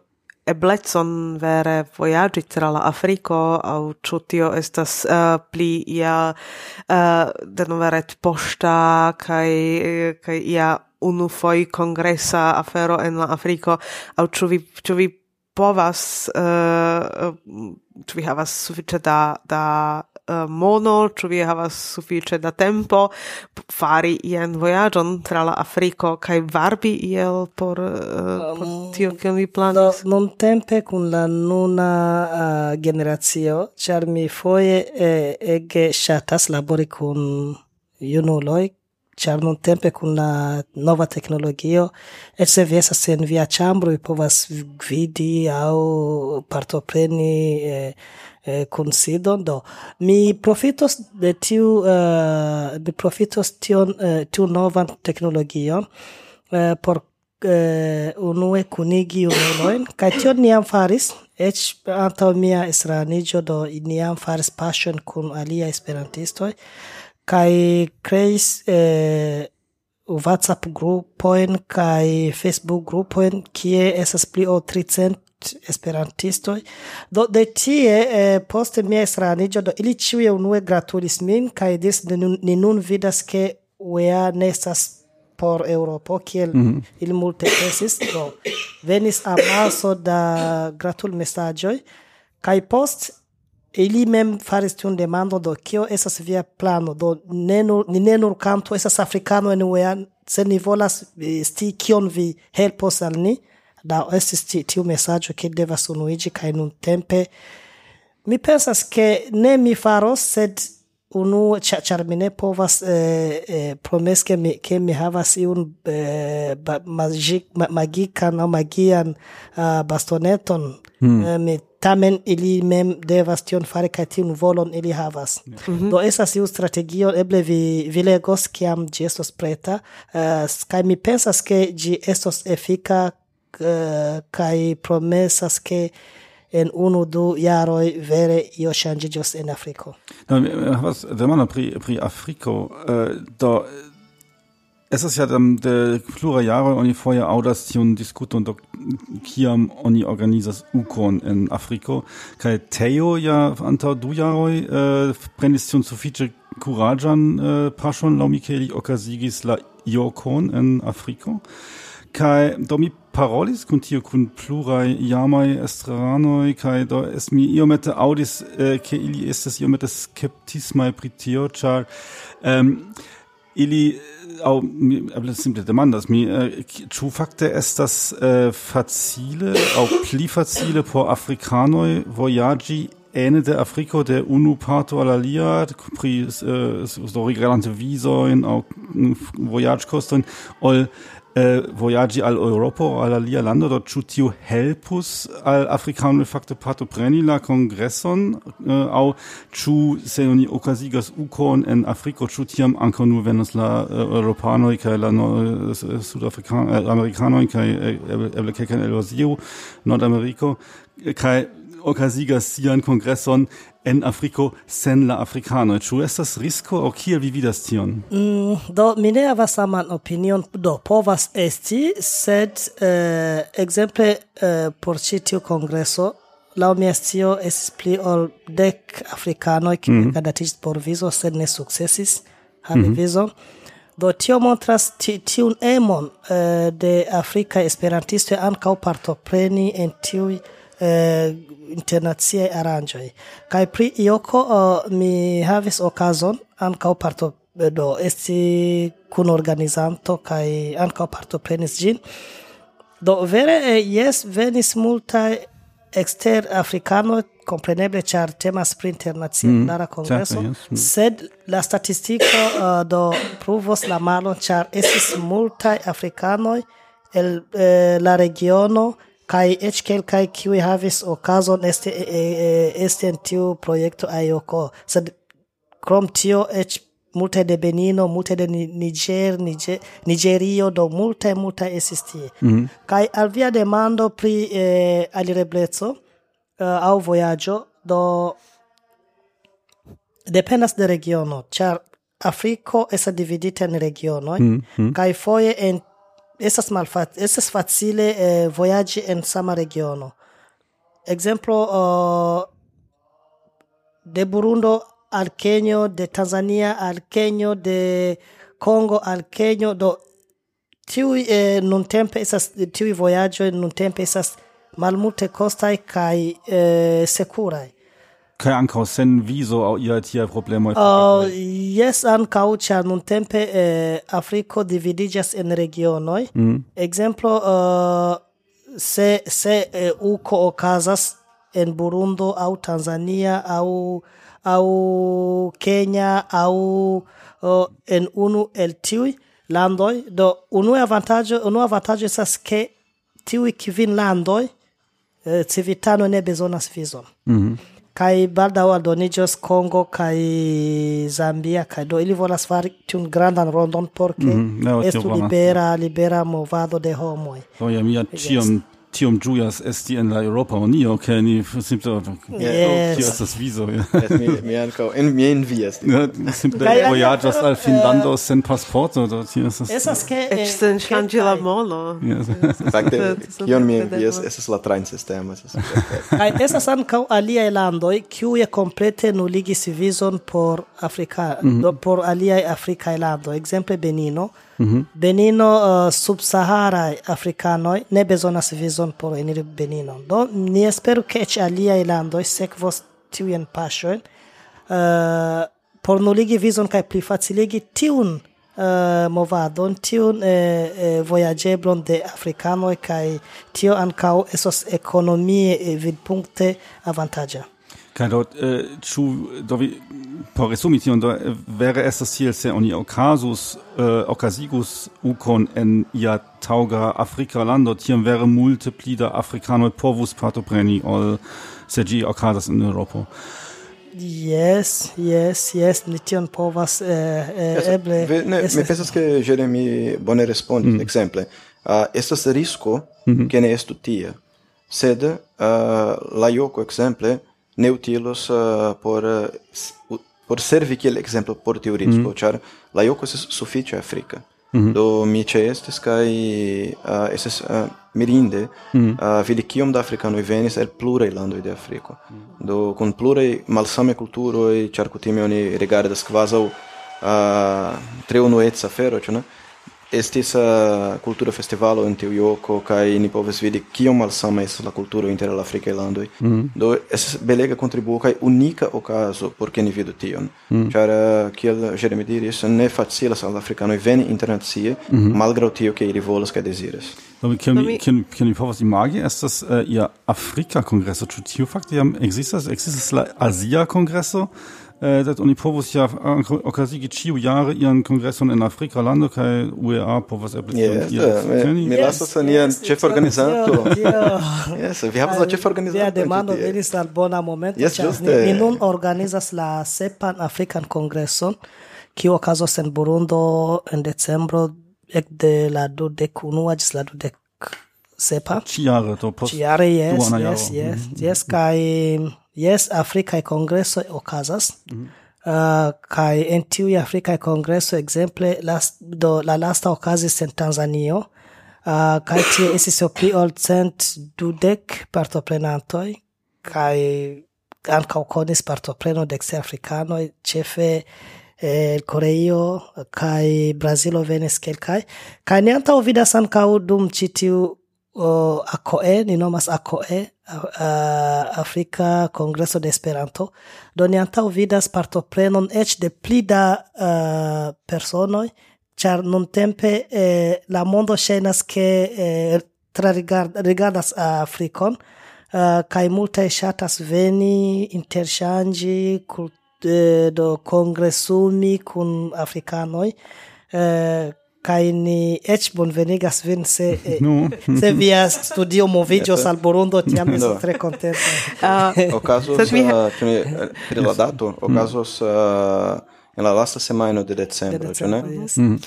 Speaker 2: eblecon vere voyagi tra la Africo au ĉu tio estas uh, pli ia uh, eh, denove retpoŝta kaj eh, kaj ia unufoj kongresa afero en la Afriko aŭ ĉu vi ĉu vi povas uh, ĉu vi havas sufiĉe da da uh, mono, ĉu vi havas sufiĉe da tempo fari ian vojaĝon tra la Afriko kaj varbi iel por, uh, por tio kion vi planas?
Speaker 4: Um, no, nuntempe kun la nuna uh, generacio, ĉar mi foje eh, ege ŝatas labori kun junuloj char non tempe kun la nova teknologio et se vi estas en via ĉambro vi povas gvidi aŭ partopreni eh, eh, kun sidon. Do mi profitos de tiu uh, mi profitos tion uh, tiu novan teknologion uh, por uh, unue kunigi unuloin kai tion niam faris eĉ antaŭ mia estraniĝo do niam faris passion kun alia esperantistoj kai creis eh, WhatsApp grupoin kai Facebook grupoin kie esas pli o 300 esperantistoj. Do de tie eh, poste mia estraniĝo do ili ĉiuj unue gratulis min kaj diris ni nun, ni nun vidas ke wea ne estas por Europo kiel mm -hmm. ili multe pensis do venis amaso da gratul mesaĝoj kaj post ili mem faris tiun demando do kio estas via plano? Do ne nur ni ne nur kanto estas afrikano en UEA se ni volas eh, sti kion vi helpos al ni da estis tiu mesaĝo ke devas unuiĝi kaj nuntempe mi pensas ke ne mi faros sed unu char mi ne povas eh, eh, promes ke mi ke mi havas iun eh, magik magikan aŭ magian uh, bastoneton. Mm. eh, mi tamen ili mem devas tion fari kaj tiun volon ili havas. Mm -hmm. do esas iu strategio eble vi vi legos kiam ĝi estos preta. Uh, kaj mi pensas ke ĝi estos efika uh, kaj promesas ke en unu du jaroj vere io ŝanĝiĝos en Afriko.
Speaker 1: Do mi havas demandon pri pri Afriko. Uh, do ist ja der de pluraj jaroj oni foje audas tion diskuton do kiam oni organizas ukon en Afriko kaj Teo ja anta du jaroj uh, prenis tion sufiĉe kuraĝan uh, paŝon laŭ mi okazigis la Iokon en Afriko. Kai do mi parolis kun tio kun plurai jamai estranoi kai do es mi iomete audis eh, ke ili ist es io mette skeptismai pritio char ähm, ili au mi eble simple demandas mi äh, chu fakte estas äh, facile au pli facile por afrikanoi voyagi ene de Afriko de unu parto alla lia pri uh, relevante au voyage kosten ol eh, voyagi al Europo, al alia lando, do ĉu tio helpus al afrikanoj fakte partopreni la kongreson, äh, eh, aŭ ĉu se oni okazigas ukon en Afriko, ĉu tiam ankaŭ nur venos la äh, eh, eŭropanoj kaj la no, eh, sudafrikanoj eh, kaj eh, eble kelkajn el Azio, Nordameriko, kaj okazigas sian kongreson en Afriko sen la afrikanoj. Ĉu estas risko aŭ kiel vi vidas tion?
Speaker 4: Mm, do mi ne havas saman opinion, do povas esti, sed eh, ekzemple eh, por ĉi tiu kongreso laŭ mia scio estis pli ol dek afrikanoj kiuj mm kandidatiĝis por vizo sed ne sukcesis havi mm -hmm. vizon. Do tio montras tiun emon eh, de afrikaj esperantistoj ankaŭ partopreni en tiuj eh, internaziae aranĝoj. Kaj pri Ioko uh, mi havis okazon ankaŭ parto eh, do esti kun organizanto kaj ankaŭ partoprenis ĝin. Do vere eh, jes venis multaj exter africano compreneble char temas pri internaciala mm, kongreso yes. mm. sed la statistico uh, eh, do provos la malon char esis multaj africanoi el eh, la regiono kai eĉ have is havis okazon esti esti en tiu projekto ayoko sed krom tio ech multe de Benino, multe de Niger, Niger Nigerio, do multe, multe esisti. Mm -hmm. kai al via demando pri eh, alirebleco uh, au voyaggio do dependas de regiono, char Afriko esa dividita en regionoj, mm -hmm. kai foje en estas malfat estas facile eh, vojaĝi en sama regiono. exemplo uh, de Burundo al Kenya de Tanzania al Kenya de Congo al Kenya do tiu eh, non tempe esas tiu voyage non tempe esas malmulte costai kai eh, securai
Speaker 1: kai ankaŭ sen vizo aŭ iaj tiaj problemoj?
Speaker 4: Uh, oh, jes, ankaŭ, ĉar nuntempe eh, Afriko dividiĝas en regionoj. Mm. Ekzemplo, uh, eh, se, se eh, uko okazas en Burundo aŭ Tanzania aŭ, aŭ Kenya aŭ uh, eh, en unu el tiuj landoj, do unu avantaĝo unu avantaĝo estas ke tiuj kvin landoj eh, civitano ne bezonas vizon. Mm -hmm kai baldaŭ aldoniĝos Kongo kai Zambia kai do ili volas fari tiun grandan rondon por ke
Speaker 1: mm -hmm.
Speaker 4: estu libera libera movado de homoj.
Speaker 1: Do jam ja tiom tiom ĝujas esti en la Europa Unio kaj ni simple
Speaker 4: yes.
Speaker 1: Oh, tio estas vizo. Ja.
Speaker 3: yes, mi, mi ankaŭ en mi envias
Speaker 1: ja, simple vojaĝas al Finnlando sen pasporto do tio estas
Speaker 4: Esas ke
Speaker 2: eĉ sen ŝanĝi la mono
Speaker 1: Yes.
Speaker 3: fakte kion mi envias estas la trajnsistemo
Speaker 4: kaj estas ankaŭ aliaj landoj kiuj komplete nuligis vizon por Afrika mhm. por aliaj afrikaj landoj. Ekzemple Benino. Mm -hmm. Benino uh, subsaharaj afrikanoj ne bezonas vizon por eniri Beninon. Do ni esperu ke eĉ aliaj landoj sekvos tiujn paŝojn uh, por nuligi vizon kaj plifaciligi tiun uh, movadon, tiun uh, uh, vojaĝeblon de afrikanoj kaj tio ankaŭ estos ekonomie eh, vidpunkte avantaĝa.
Speaker 1: Caro, eh, do vi, por resumi tion do eh, vere estas tiel se oni okazus eh, okazigus ukon en ia tauga Afrika lando tiam vere multe pli da afrikanoj povus partopreni ol se ĝi okazas en Eŭropo.
Speaker 4: Yes, yes, yes, ni tion povas eh, eh, yes, eble.
Speaker 3: Ve, ne,
Speaker 4: es,
Speaker 3: mi pensas ke Jeremy bone respondis, mm. exemple. Uh, ah, estas risco, mm -hmm. ne estu tia, sed uh, la joko, exemple, neutilos uh, por uh, por servi kiel exemplo por tiu risko, mm. ĉar la joko estas sufiĉe afrika. Mm -hmm. Do mi ĉeestis kaj uh, estas uh, mirinde mm -hmm. uh, vidi kiom da afrikanoj venis el pluraj landoj de Afriko. Mm -hmm. Do kun pluraj malsame kulturoj, ĉar kutime oni rigardas kvazaŭ uh, tre unueca afero, ĉu ne? Estis uh, kultura festivalo loko kaj ni povis vidi kiom malsama estas la kulturo inter la afrikaj landoj. Do estas belega kontribuo kaj unika okazo por ke ni vidu tion. Ĉar uh, kiel Jeremy diris, ne facilas al afrikanoj veni internacie, malgraŭ tio ke ili volas kaj deziras.
Speaker 1: Do kion mi
Speaker 2: mi-
Speaker 1: kion kion mi povas imagi estas äh, ia Afrika kongreso ĉu tiu fakte jam ekzistas ekzistas la Azia kongreso Äh, sed oni povus ja okazigi ĉiu jare ian kongreson en Afrikalando kaj UEA povas eble
Speaker 3: yes, tion Mi lasas yes, nian ĉeforganizanto. Yes, vi havas la
Speaker 4: ĉeforganizanto.
Speaker 3: Via
Speaker 4: demando venis al bona momento,
Speaker 3: yes,
Speaker 4: ĉar ni nun organizas la sepan Afrikan kongreson, kiu okazos en Burundo en decembro ekde la dudek unua ĝis la dudek sepa.
Speaker 1: Ĉiare, do post
Speaker 4: Ĉiare, yes, yes,
Speaker 1: mhm.
Speaker 4: yes, yes, kaj yes Afrikaj congresso okazas. Mm. Uh, kai en tiuj Afrikaj congresso exemple last, do, la lasta okazis en Tanzanio, uh, kai tie estis pli ol cent dudek partoprenantoj, kai ankaŭ konis partopreno de eksterafrikanoj, ĉefe el Koreio kaj Brazilo venis kelkaj kaj ne antaŭ vidas ankaŭ dum ĉi tiu o ACOE, ni nomas ACOE, Afrika Kongreso de Esperanto, do ni antaŭ vidas partoprenon eĉ de pli da uh, personoj, ĉar nuntempe eh, la mondo ŝajnas ke eh, trarigardas Afrikon, uh, kaj multaj ŝatas veni, interŝanĝi, eh, do kongresumi kun afrikanoj, eh, kai ni ec bonvenigas vin se eh,
Speaker 1: no.
Speaker 4: se via studio movigios al Burundo tiam
Speaker 3: no.
Speaker 4: estis tre contenta.
Speaker 2: Uh, ocasos,
Speaker 3: uh, pri la dato, mm. ocasos uh, eh, en la lasta semajno de decembro,
Speaker 4: de
Speaker 3: decembro, ĉu ne?
Speaker 4: Yes. Mm.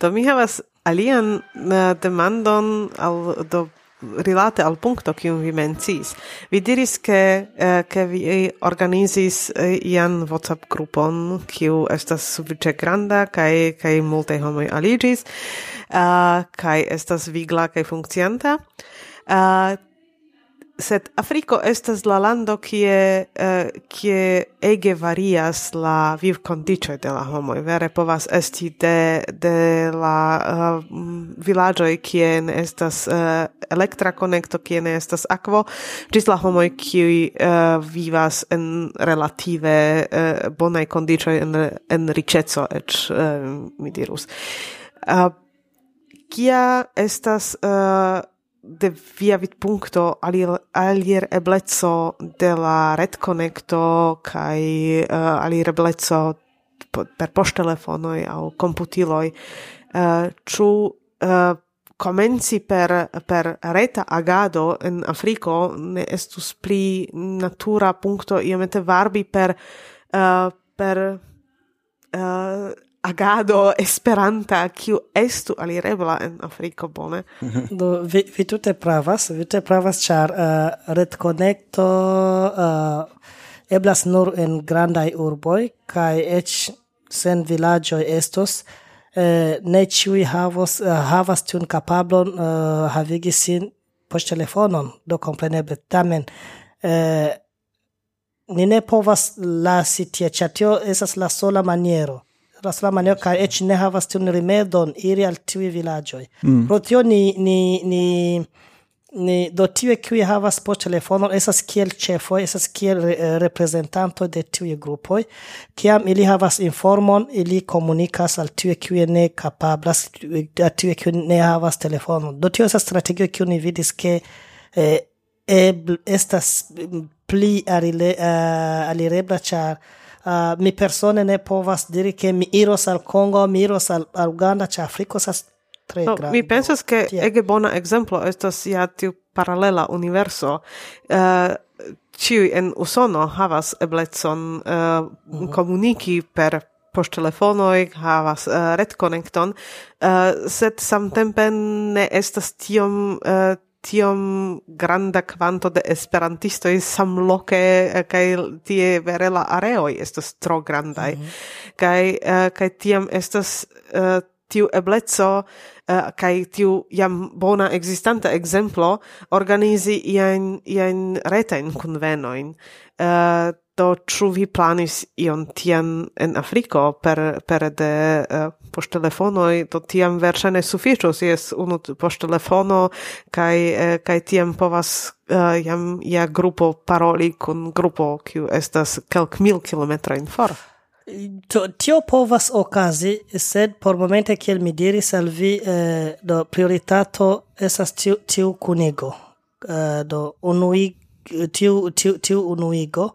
Speaker 2: Do mi havas alian uh, demandon al do rilate al punkto kiun vi mencis. Vi diris ke eh, ke vi eh, organizis eh, ian WhatsApp grupon kiu estas sufiĉe granda kaj kaj multaj homoj aliĝis uh, kaj estas vigla kaj funkcianta. Uh, sed Afriko estas la lando kie uh, kie ege varias la viv kondiĉoj de la homoj. Vere povas esti de de la uh, vilaĝoj kie ne estas uh, elektra konekto kie ne estas akvo ĝis la homoj kiuj uh, vivas en relative uh, bonaj kondiĉoj en en riĉeco eĉ uh, mi dirus. Uh, kia estas uh, de via vidpunkto alier eblezzo de la red connecto kai uh, alier eblezzo per poŝtelefonoj aŭ komputiloj uh, eh, ĉu uh, eh, komenci per per reta agado en Afriko ne estus pli natura punto iomete varbi per uh, per uh, agado esperanta kiu estu alirebla en Afriko bone.
Speaker 4: Do vi vi tute pravas, vi tute pravas ĉar uh, retkonekto uh, eblas nur en grandaj urboj kaj eĉ sen vilaĝoj estos uh, ne ĉiuj havos uh, havas tiun kapablon uh, havigi sin poŝtelefonon do kompreneble tamen uh, ni ne povas lasi tie ĉar tio estas la sola maniero raslamanioj kaj eĉ ne havas tiun rimedon iri al tiuj vilaĝoj. Mm. Pro tio ni, ni, ni, ni do tiuj kiuj havas poŝtelefonon esas kiel chefo esas kiel eh, reprezentantoj de tiuj grupoj. Kiam ili havas informon, ili komunikas al tiuj qui ne kapablas, eh, al tiuj qui ne havas telefonon. Do tio estas strategio kiu ni vidis ke eh, e estas mm, pli eh, alirebla, char uh, mi persone ne povas diri che mi iros al Congo, mi iros al, al Uganda, ĉe Afriko sas tre no, granda.
Speaker 2: Mi pensas ke ege bona exemplo, estas ja tiu paralela universo. Ah, uh, ciui en Usono havas eblecon uh, mm komuniki per post telefonoi havas uh, retkonekton, uh, sed samtempe ne estas tiom uh, tiom granda quanto de esperantisto in sam loke eh, kai tie vere la areoj estas tro grandai mm -hmm. kai uh, eh, kai tiam estas uh, tiu eblezzo uh, kai tiu jam bona existanta exemplo organizi ian ian retajn convenoin uh, Do ĉu vi planis ion tian en Afriko per per de uh, poŝtelefonoj? Do tiam verŝajne sufiĉos jes unu poŝtelefono kaj uh, kaj tiam povas uh, jam ja grupo paroli kun grupo kiu estas kelk mil kilometrojn for.
Speaker 4: Do, tio povas okazi, sed por momente kiel mi diris al vi, eh, do prioritato estas tiu, tiu kunigo, eh, do unui, tiu, tiu, tiu unuigo,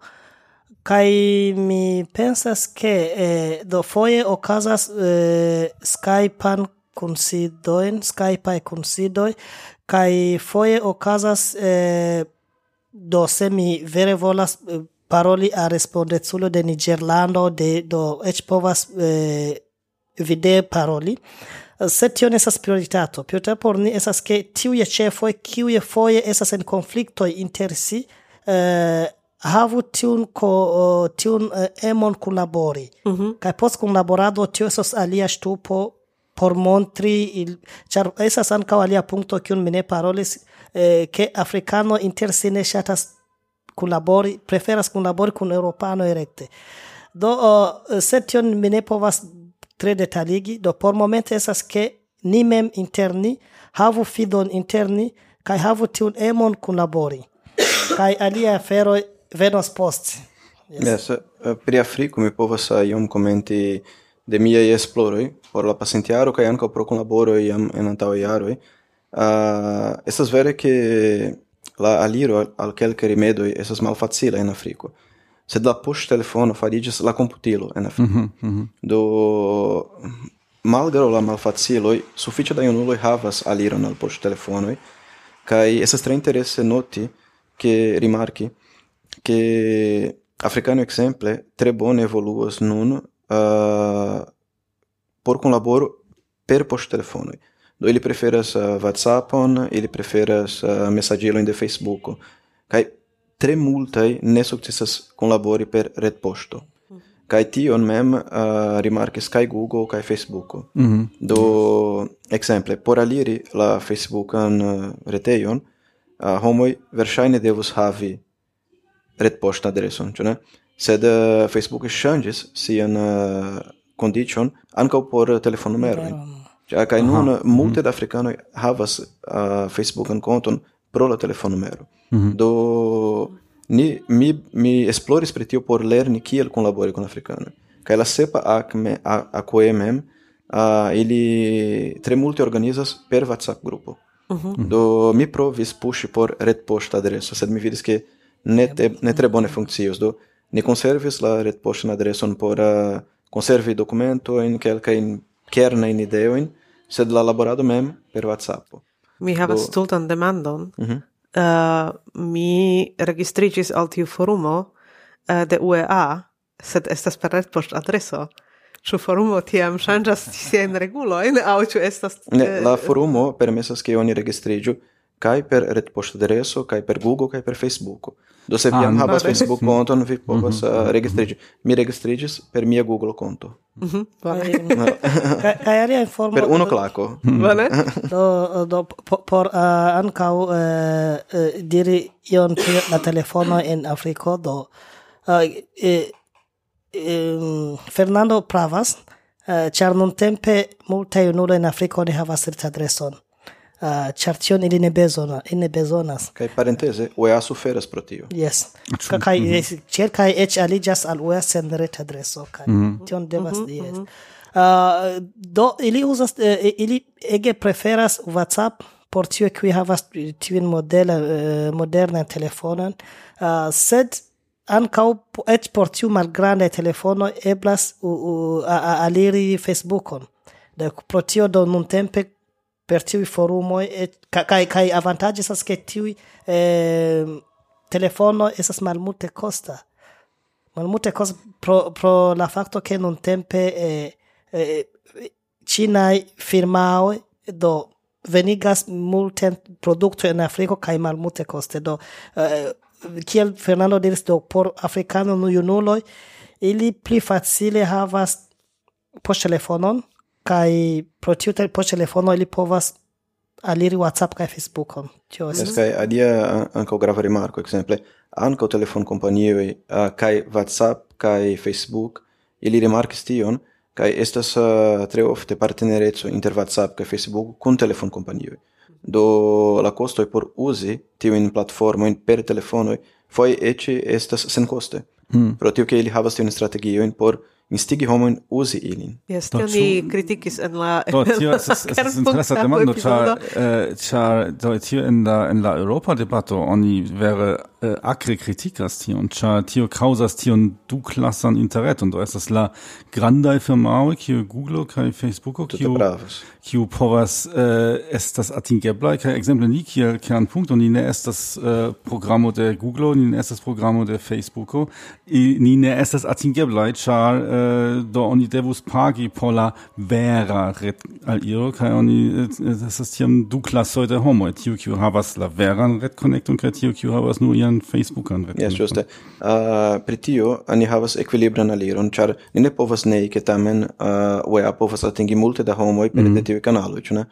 Speaker 4: kai mi pensas ke eh, do foje okazas eh, Skype-an kunsidoin, Skype-ai doi kai foje okazas eh, do se mi vere volas eh, paroli a respondeculo de Nigerlando, de, do ech povas eh, vide paroli, se tio ne estas prioritato. Prioritato por ni esas ke tiuje ĉefoj, ye foje esas en konflikto inter si, eh, havu tiun ko uh, tiun uh, emon kunlabori mm -hmm. kaj post kunlaborado tio estas alia ŝtupo por montri il char estas ankaŭ alia punkto kiun mi ne parolis eh, ke africano inter si ne ŝatas kunlabori preferas kunlabori kun europano rekte do uh, se tion mi ne povas tre detaligi do por momente esas ke ni mem interni havu fidon interni kaj havu tiun emon kunlabori. Kaj alia afero venos post.
Speaker 3: Yes. Yes, eh, eh, pri Afriko mi povas eh, iom komenti de miaj esploroj por la pasintjaro kaj ankaŭ pro kunlaboroj iam en antaŭaj jaroj. Uh, estas vere ke la aliro al kelkaj rimedoj estas malfacila en Afriko. Sed la poŝtelefono fariĝis la komputilo en Afriko. Mm -hmm, Do malgraŭ la malfaciloj sufiĉe da junuloj havas aliron al poŝtelefonoj kaj estas tre interese noti ke rimarki che africano exemple tre bone evoluas nun uh, por conlaboro per post telefonoi. Do ili preferas uh, WhatsAppon, ili preferas uh, messagilon de Facebook kai tre multaj ne sukcesas kunlabori per red posto. Kai mhm. Kaj tion mem uh, rimarkis kaj Google kai facebook Mm -hmm. Do exemple por aliri la Facebookan uh, reteion uh, homoi verŝajne devus havi retpoŝtan adreson, ĉu ne? Sed uh, Facebook ŝanĝis sian uh, kondicion ankaŭ por telefonnumerojn. Ja, kaj nun uh -huh. Mhm. multe da afrikanoj havas uh, Facebookan konton pro la telefonnumero. Mm -hmm. Do ni mi mi esploris pri tio por lerni kiel kunlabori kun afrikanoj. Kaj la sepa akme akoemem a uh, ili tre multe organizas per WhatsApp grupo. Uh mhm. -huh. Do mi provis pushi por retpoŝta adreso, sed mi vidis ke ne, te, ne tre bone funkcios, do ni conservis la retpoŝtan adreson por eh, uh, conservi dokumentojn, kelkajn kernajn ideojn, sed la laborado mem per WhatsApp.
Speaker 2: Mi havas
Speaker 3: do...
Speaker 2: stultan demandon.
Speaker 3: Mm -hmm.
Speaker 2: uh, mi registrigis al tiu forumo uh, de UEA, sed estas per retpoŝt adreso. Ĉu forumo tiam ŝanĝas siajn regulojn aŭ ĉu estas...
Speaker 3: Ne, la forumo permesas ke oni registriĝu kai per retpoŝtadreso kai per Google kai per Facebook. Do se vi
Speaker 1: ah,
Speaker 3: havas Facebook konton, vi povas mhm, eh, mhm, uh, -huh. registriĝi. Mhm. Mi registriĝis per mia Google konto.
Speaker 2: Mhm.
Speaker 4: Kaj kaj alia informo
Speaker 3: per unu klako.
Speaker 2: Bone.
Speaker 4: do do por eh, uh, ankaŭ uh, eh, uh, diri ion pri la telefono en Afriko do uh, eh, um, Fernando pravas, uh, ĉar nuntempe multaj junuloj en Afriko ne havas retadreson. Ah, uh, ĉar tion ili ne bezona, ili ne bezonas.
Speaker 3: Kaj parenteze, UEA suferas pro tio.
Speaker 4: Yes. cherkai mhm. h eĉ aliĝas al UEA sen retadreso kaj mhm. tion devas mhm, yes. Uh, ah, do ili uzas uh, ili ege preferas WhatsApp por tio kiuj havas tiun modela uh, eh, modernan telefonon uh, sed ankaŭ eĉ por tiu malgranda telefono eblas uh, uh, aliri Facebookon. Do pro tio do nuntempe per tiui forumoi et kai kai avantaĝi estas ke tiui eh, telefono estas malmulte costa malmulte costa pro, pro la facto che non tempe eh, eh, cinai firmaoi do venigas multen produkto en Afriko kaj malmulte coste do eh, kiel Fernando diris do por afrikano junuloj ili pli facile havas poŝtelefonon kai pro tiu te po telefono ili povas aliri WhatsApp kai Facebookon. Tio estas.
Speaker 3: Yes, kai alia ankaŭ grava rimarko, ekzemple, ankaŭ telefon kompanioj uh, kai WhatsApp kai Facebook ili rimarkis tion kai estas uh, tre ofte partnereco inter WhatsApp kai Facebook kun telefon kompanioj. Do la costoi por usi tiuin platformoin per telefonoi foi eci estas sen coste. Mm. Pro tiu ke ili havas tiun strategioin por instigi homoin uzi ilin.
Speaker 2: Yes, tion ni kritikis en la
Speaker 1: Do, tio esas, esas interesa demando, char, eh, char, do, tio en la, en la Europa debatto oni vere eh, acre kritikas tion, char tio causas tion du classan interreton, do estas la grandai firmao, kio Google, kai Facebooko,
Speaker 3: kio,
Speaker 1: kiu povas eh, estas atingeblaj kaj ekzemple ni kiel kernpunkto ni ne estas eh, programo de Google, ni ne estas programo de Facebooko, i ni ne estas atingeblaj, ĉar eh, do oni devus pagi por la vera ret al iro kaj oni eh, eh, estas tiam du klasoj de homoj, tiu kiu havas la veran retkonekton kaj tiu kiu havas nur ian Facebookan retkonekton.
Speaker 3: Jes, ĝuste. Uh, ah, pri tio ni havas ekvilibran aliron, ĉar ni ne povas nei ke tamen ah, uh, UEA povas atingi multe da homoj per mm. de tiui canaloi, ĉu ne?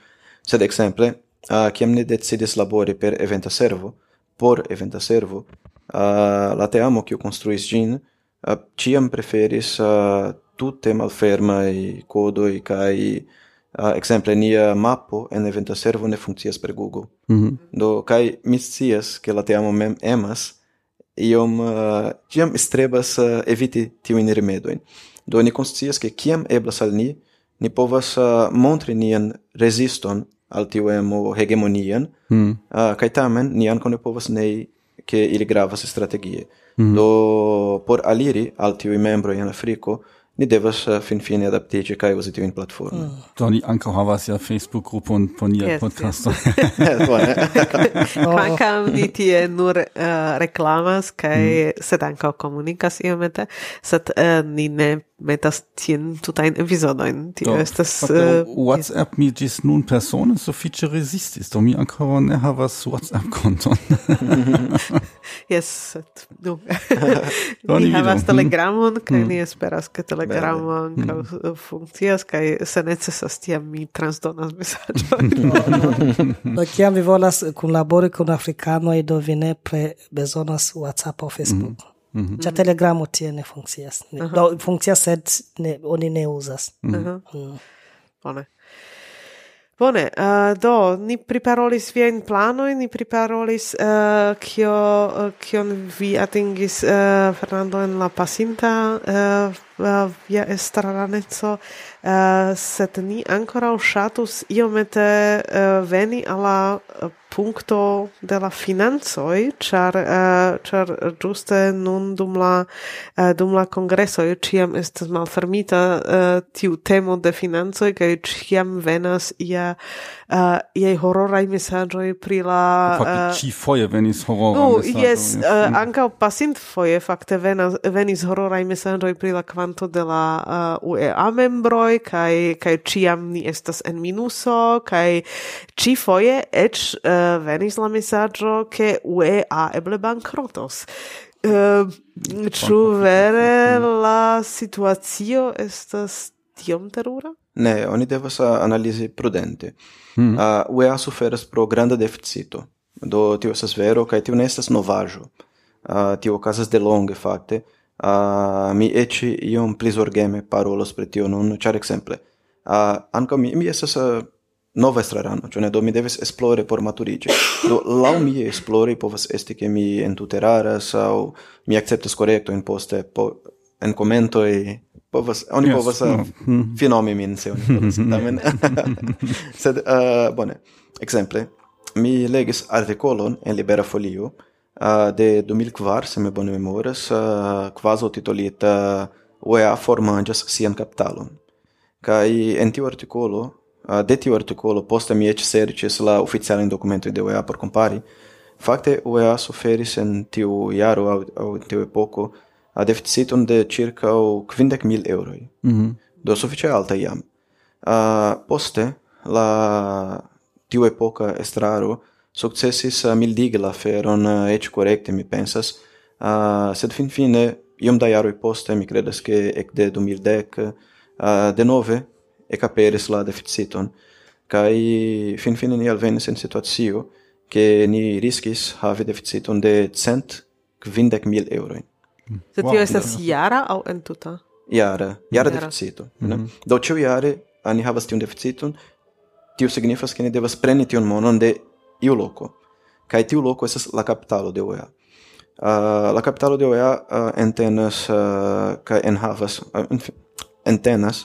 Speaker 3: Sed ekzemple, uh, kiam ni decidis labori per eventa servo, por eventa servo, uh, la teamo kiu konstruis ĝin uh, ĉiam preferis uh, tute malfermaj kodoj kaj uh, exemple nia mapo en eventa servo ne funkcias per Google.
Speaker 1: Mm -hmm.
Speaker 3: Do kai mi scias ke la teamo mem emas iom uh, tiam strebas uh, eviti tiujn rimedojn. Do ni konscias ke kiam eblas al ni ni povas uh, montri nian reziston al tiu emo hegemonian,
Speaker 1: mm.
Speaker 3: uh, kai tamen ni ankaŭ ne povas nei ke ili gravas strategie. Mm. Do por aliri al tiuj membroj en Afriko ni devas eh, uh, finfine adaptiĝi kaj uzi tiujn platformojn. platform. Mm.
Speaker 1: Do ni ankaŭ havas ja Facebook-grupon por nia
Speaker 2: yes,
Speaker 1: podcasto.
Speaker 3: Yes.
Speaker 2: Kvankam oh. ni tie nur uh, reklamas kaj mm. sed ankaŭ komunikas iomete, sed uh, ni ne metas tien tutajn epizodojn. Tio
Speaker 1: do,
Speaker 2: estas... Uh,
Speaker 1: WhatsApp yes. mi ĝis nun persone sufiĉe rezistis, do mi ankaŭ ne havas WhatsApp-konton.
Speaker 2: yes, sed nu.
Speaker 1: do, ni,
Speaker 2: ni havas Telegramon kaj mm. ni esperas, ke telegramo ankaŭ mm. funkcias kaj se necesas tiam mi transdonas mesaĝojn.
Speaker 4: do kiam vi volas kunlabori kun afrikanoj do vi nepre bezonas WhatsApp aŭ Facebook. Mhm. Mhm. Ĉar telegramo tie ne funkcias. Ne. Do funkcias sed ne, oni ne uzas.
Speaker 2: Mhm.
Speaker 4: Mm.
Speaker 2: Bone. Bone, uh, do, ni priparolis viajn planojn, ni priparolis uh, kio, uh, kion vi atingis, uh, Fernando, en la pasinta uh, uh, via estraraneco, uh, sed ni ankoraŭ ŝatus iomete uh, veni al la uh, punto de la financoi, char, uh, eh, char giuste nun dum la uh, dum la kongresoj ciam estas malfermita uh, tiu temo de financoj kaj ciam venas ia uh, iei hororaj messagioi pri la
Speaker 1: uh, foie venis horora
Speaker 2: Nu,
Speaker 1: messaggio,
Speaker 2: Yes, yes. Uh, pasint foie, fakte venas venis horrorai messagioi pri la quanto de la uh, UEA membroi, kaj kaj ni estas en minuso kai ci eĉ uh, uh, venis la messaggio che UEA eble bankrotos. Uh, Ĉu vere la situacio estas tiom terura?
Speaker 3: Ne, oni devas analizi prudente. Mm. Uh, UEA suferas pro granda deficito. Do tio estas vero kaj tio ne estas novaĵo. Uh, tio okazas delonge fakte. Uh, mi eĉ iom pli zorgeme parolos pri tio nun, ĉar ekzemple uh, ankaŭ mi, mi estas uh, nova estrarano, cioè do mi deves esplore por maturigi. Do lau mi esplori povas esti che mi entuteraras au mi acceptas correcto in poste po, en commentoi povas oni
Speaker 1: yes.
Speaker 3: povas
Speaker 1: no.
Speaker 3: finomi min se oni povas mm-hmm. tamen sed uh, bone Exemple, mi legis artikolon en Libera Folio uh, de 2004 se me bone memoras uh, kvazo titolita UEA formanĝas sian capitalon. Kai en tiu artikolo de tiu articolo posta mi ec sercis la oficialen documentoi de UEA por compari, facte UEA suferis en tiu iaro au, au tiu epoco a deficitum de circa 50.000 euroi.
Speaker 1: Mm -hmm.
Speaker 3: Do suficie alta iam. Uh, poste, la tiu epoca estraro successis uh, mildigi la feron uh, ec correcte, mi pensas, uh, sed fin fine, iom da iaroi poste, mi credas che ec de 2010, uh, de nove ekaperis la deficiton kai fin fine ni alvenis en situacio ke ni riskis havi deficiton de cent kvindek mil euroin.
Speaker 2: Mm.
Speaker 1: Se
Speaker 2: tio estas jara aŭ entuta?
Speaker 3: Jara, jara deficito. Mm. Do ĉiu jare ni havas tiun deficiton, tio signifas ke ni devas preni tiun monon de iu loko. Kaj tiu loko estas la kapitalo de UEA. Uh, ah, la kapitalo de UEA uh, ah, entenas ah, uh, kaj enhavas uh, entenas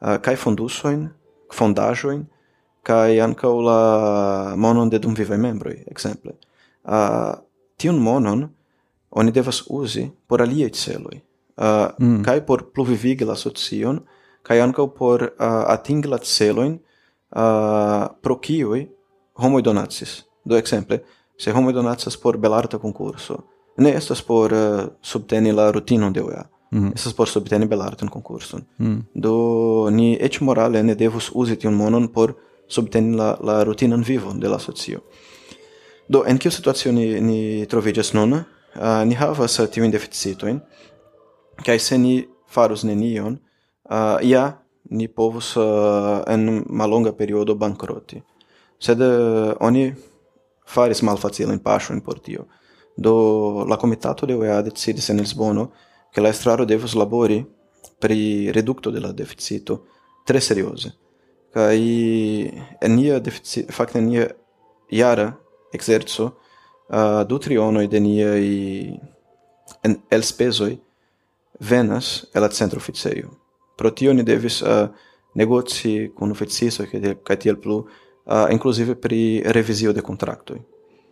Speaker 3: uh, kai fondusoin, fondajoin, kai ankaŭ la monon de dumvivaj membroj, ekzemple. Uh, eh, tiun monon oni devas uzi por aliaj celoj, uh, mm. kaj por pluvivigi la socion, kaj ankaŭ por uh, atingi la celojn uh, pro kiuj homoj donacis. Do ekzemple, se homoj donacas por belarta konkurso, ne estas por uh, subteni la rutinon de OEA. Mm. Estas por subteni belartan concurson. Mm. Do ni et morale ne devus usi tiun monon por subteni la, la rutinan vivon de la socio. Do, en kiu situacio ni, ni trovigas nun, uh, ni havas tiujn deficitoin, kaj se ni farus nenion, uh, ja ni povus uh, en malonga periodo bankroti. Sed uh, oni faris malfacilajn paŝojn por tio. Do la komitato de UEA decidis en Lisbono che la estraro devus labori pri redukto de la deficito tre serioze kaj en nia deficito fakte nia jara ekzerco uh, du trionoj de niaj elspezoj venas el la centro oficeio. Pro tio ni devis uh, negoci kun oficistoj kaj tiel plu uh, inclusive pri revisio de kontraktoj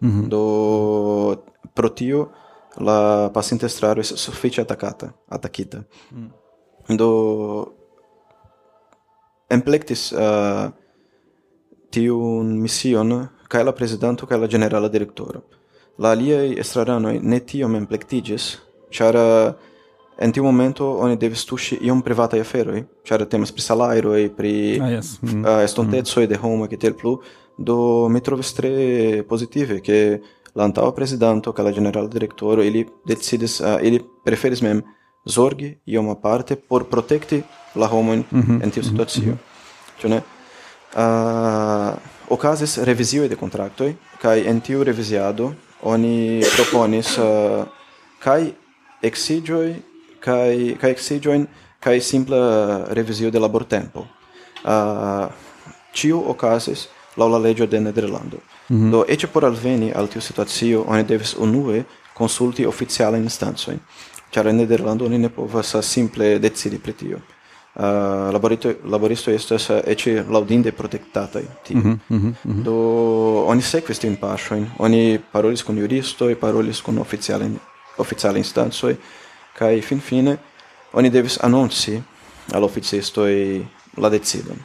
Speaker 3: mm -hmm. do pro tio la pasinta estraro es sufiĉe atakata, atakita. Mm. Do emplektis uh, eh, tiun mision kaj la prezidanto kaj la generala direktoro. La aliaj estraranoj ne tiom emplektiĝis, ĉar en tiu momento oni devis tuŝi iom privataj aferoj, ĉar temas pri salajroj, pri
Speaker 1: ah, yes. mm.
Speaker 3: uh, estontecoj mm. de homo kaj tiel plu. Do mi trovis tre pozitive, ke la antaŭa prezidanto kaj la ĝenerala direktoro ili decidis uh, ili preferis mem zorgi iom aparte por protekti la homojn mm -hmm. en tiu mhm. situacio. Mm -hmm. Ĉu ne? Uh, okazis revizioj de kontraktoj kaj en tiu reviziado oni proponis uh, kaj eksiĝoj kaj kaj eksiĝojn kaj simpla revizio de labortempo. Uh, tiu okazis laŭ la leĝo de Nederlando. Mm -hmm. Do ece por alveni al tiu situacio oni devis unue consulti oficiale instanzojn. Ĉar en Nederlando oni ne povas simple decidi pri tio. Ah, uh, laboristo, laboristo estas ecce laudinde protektataj tie. Mm -hmm, mm -hmm. Do oni sekvis tiujn paŝojn, oni parolis kun juristoj, parolis kun oficialaj oficialaj instancoj fin fine oni devis annonci al e la decidon.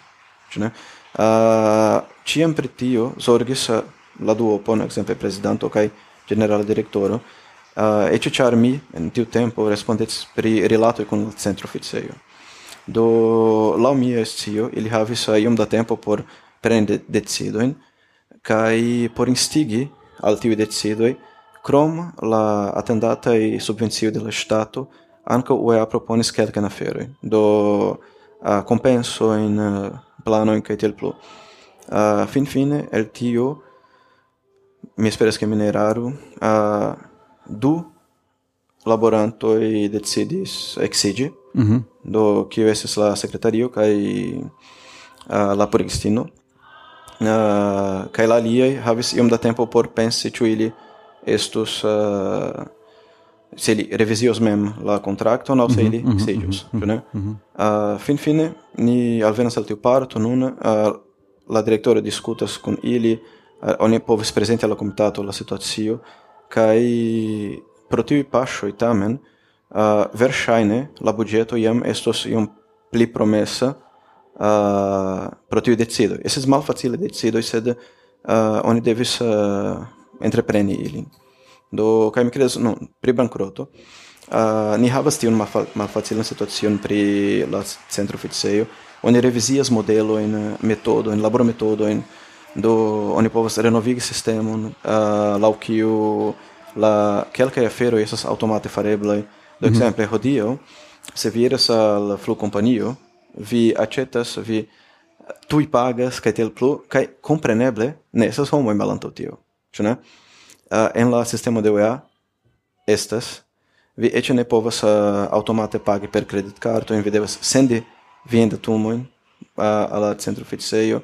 Speaker 3: Cioè. Eh, uh, ciam pri tio zorgis uh, la duopon, exemple prezidanto kai generala direktoro, uh, eh, ecce char mi in tiu tempo respondis pri relato con il centro centroficejo. Do lau mia estio, ili havis uh, iom da tempo por prende decidoin, kai por instigi al tiu decidoi, krom la attendata e subvenzio dello Stato, ankaŭ UEA proponis kelkajn aferoi. Do uh, kompensojn uh, plano in kaitel plu. Uh, fin fine, el tio, mi esperas che mi ne eraru, uh, du laborantoj decidis exigi, mm -hmm. do kiu estis la secretario kai uh, ah, la purigistino, uh, kai la aliaj havis iom da tempo por pensi ĉu ili estus... Uh, se ili revizios mem la contracto no se ili mhm, mhm, seĝus, mhm, ĉu ne? Ah, Finfine ni alvenas al tiu parto nun uh, la direktoro diskutas kun ili, uh, oni povis prezenti la komitato la situacio kaj pro tiu paŝoj tamen uh, verŝajne la budgeto jam estos iom pli promesa uh, pro tiu decido Estas malfacile decido sed uh, oni devis uh, entrepreni ilin. Do kaj mi kredas no pri bankroto uh, ni havas tiun malfa, malfacilan situacion pri la centro oficejo. Oni revizias labor metodojn labormetodojn do oni povas renovigi sistemon uh, laŭ kiu la kelkaj aferoj estas aŭtomate fareblaj. Do mm -hmm. ekzemple hodiaŭ se vi iras al flugkompanio vi aĉetas vi tuj pagas kaj tiel plu kaj kompreneble ne estas homoj malantaŭ tio ĉu ne? uh, en la sistemo de UEA estas vi eĉ ne povas eh, uh, aŭtomate pagi per kreditkarto, vi devas sendi viajn datumojn uh, al la centro oficejo.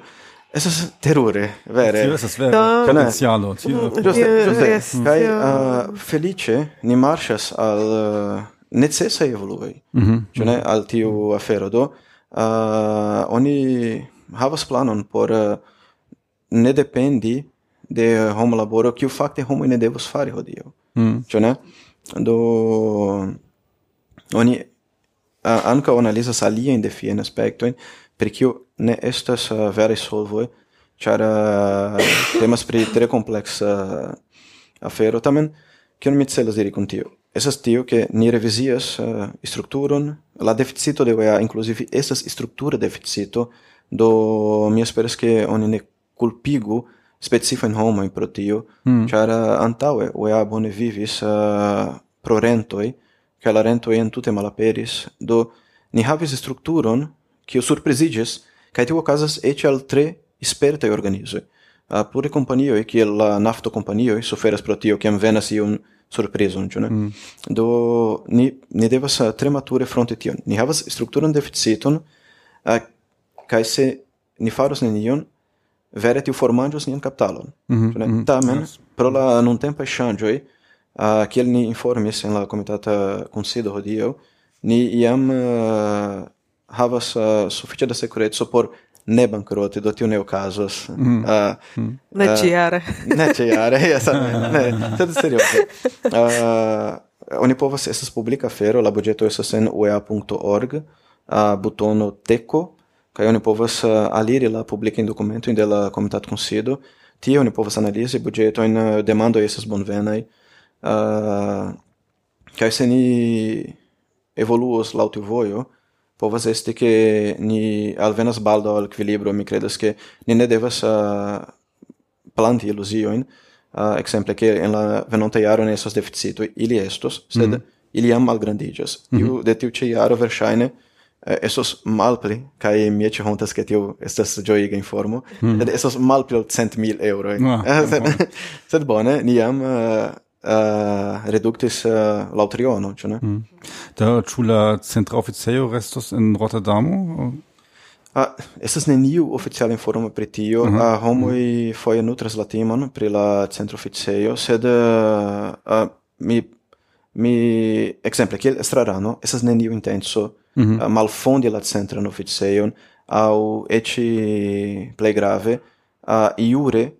Speaker 3: Esas terure, vere.
Speaker 1: Tio esas vere. Potencialo.
Speaker 3: Giusto, mm, ĝuste. Kaj ni marchas al uh, necesaj evoluoj, mm -hmm. al tiu afero. Do, uh, oni havas planon por uh, ne dependi de homo laboro kiu fakte homo ne devus fari hodiaŭ mm. ĉu né? do oni ankaŭ analizas aliajn defiajn aspektojn per kiu ne estas uh, veraj solvo, ĉar uh, temas pri tre kompleksa uh, afero tamen kion mi celas diri kun tio estas tio ke ni revizias uh, strukturon la deficito de OEA, inclusive estas struktura deficito do mi esperas ke oni ne kulpigu specifa in homo in protio mm. char antaue uea bone vivis uh, pro rentoi ca la rentoi entute malaperis do ni havis strukturon kiu surprizigis kaj tio okazas eĉ al tre spertaj organizoj uh, pluraj kompanioj kiel la nafto kompanioj suferas pro tio kiam venas iun surprizon ĉu ne mm. do ni ni devas uh, tre mature fronte tion ni havas strukturan deficiton uh, kaj se ni faros nenion vere tiu formanĝus nian kapitalon. Mm -hmm, mm -hmm, Tamen, yes. pro la nuntempaj ŝanĝoj, uh, kiel ni informis en la komitata kunsido hodiaŭ, ni iam uh, havas uh, sufiĉe da sekureco por ne bankroti do tiu ne okazas. Mm. Uh,
Speaker 2: mm. Uh, ne ĉiare.
Speaker 3: ne ĉiare, jes, ne, sed serioze. Uh, oni povas estas publika afero, la buĝeto estas en uea.org, uh, butono teco, kaj oni povas uh, aliri la publikajn dokumentojn de la komitatkunsido tie oni povas analizi budĝetojn uh, demandoj estas bonvenaj uh, kaj se ni evoluos laŭ tiu vojo povas esti ke ni alvenas baldo al ekvilibro mi kredas ke ni ne devas uh, planti iluziojn uh, exemple ke en la venonta jaro ne estos deficitoj ili estos sed mm -hmm. ili jam malgrandiĝas mm -hmm. de tiu ĉi jaro verŝajne Eh, estos malpli, kai mi ece hontas che tio estas gioiga informo, mm. ed estos malpli cent mil euro. Eh. Ah, eh, sed, sed bone, ni jam uh, uh, reductis uh, lautriono, ĉu ne? Mm.
Speaker 1: Da ĉu la centra oficejo restos en Rotterdamo?
Speaker 3: Ah, estas neniu oficiala informo pri tio. Uh -huh. ah, homoj mm. foje nutras la timon pri la centra oficejo, sed uh, uh, mi mi exemple kiel estrarano estas neniu intenco mm -hmm. malfondi la centran oficejon au eci plei grave a iure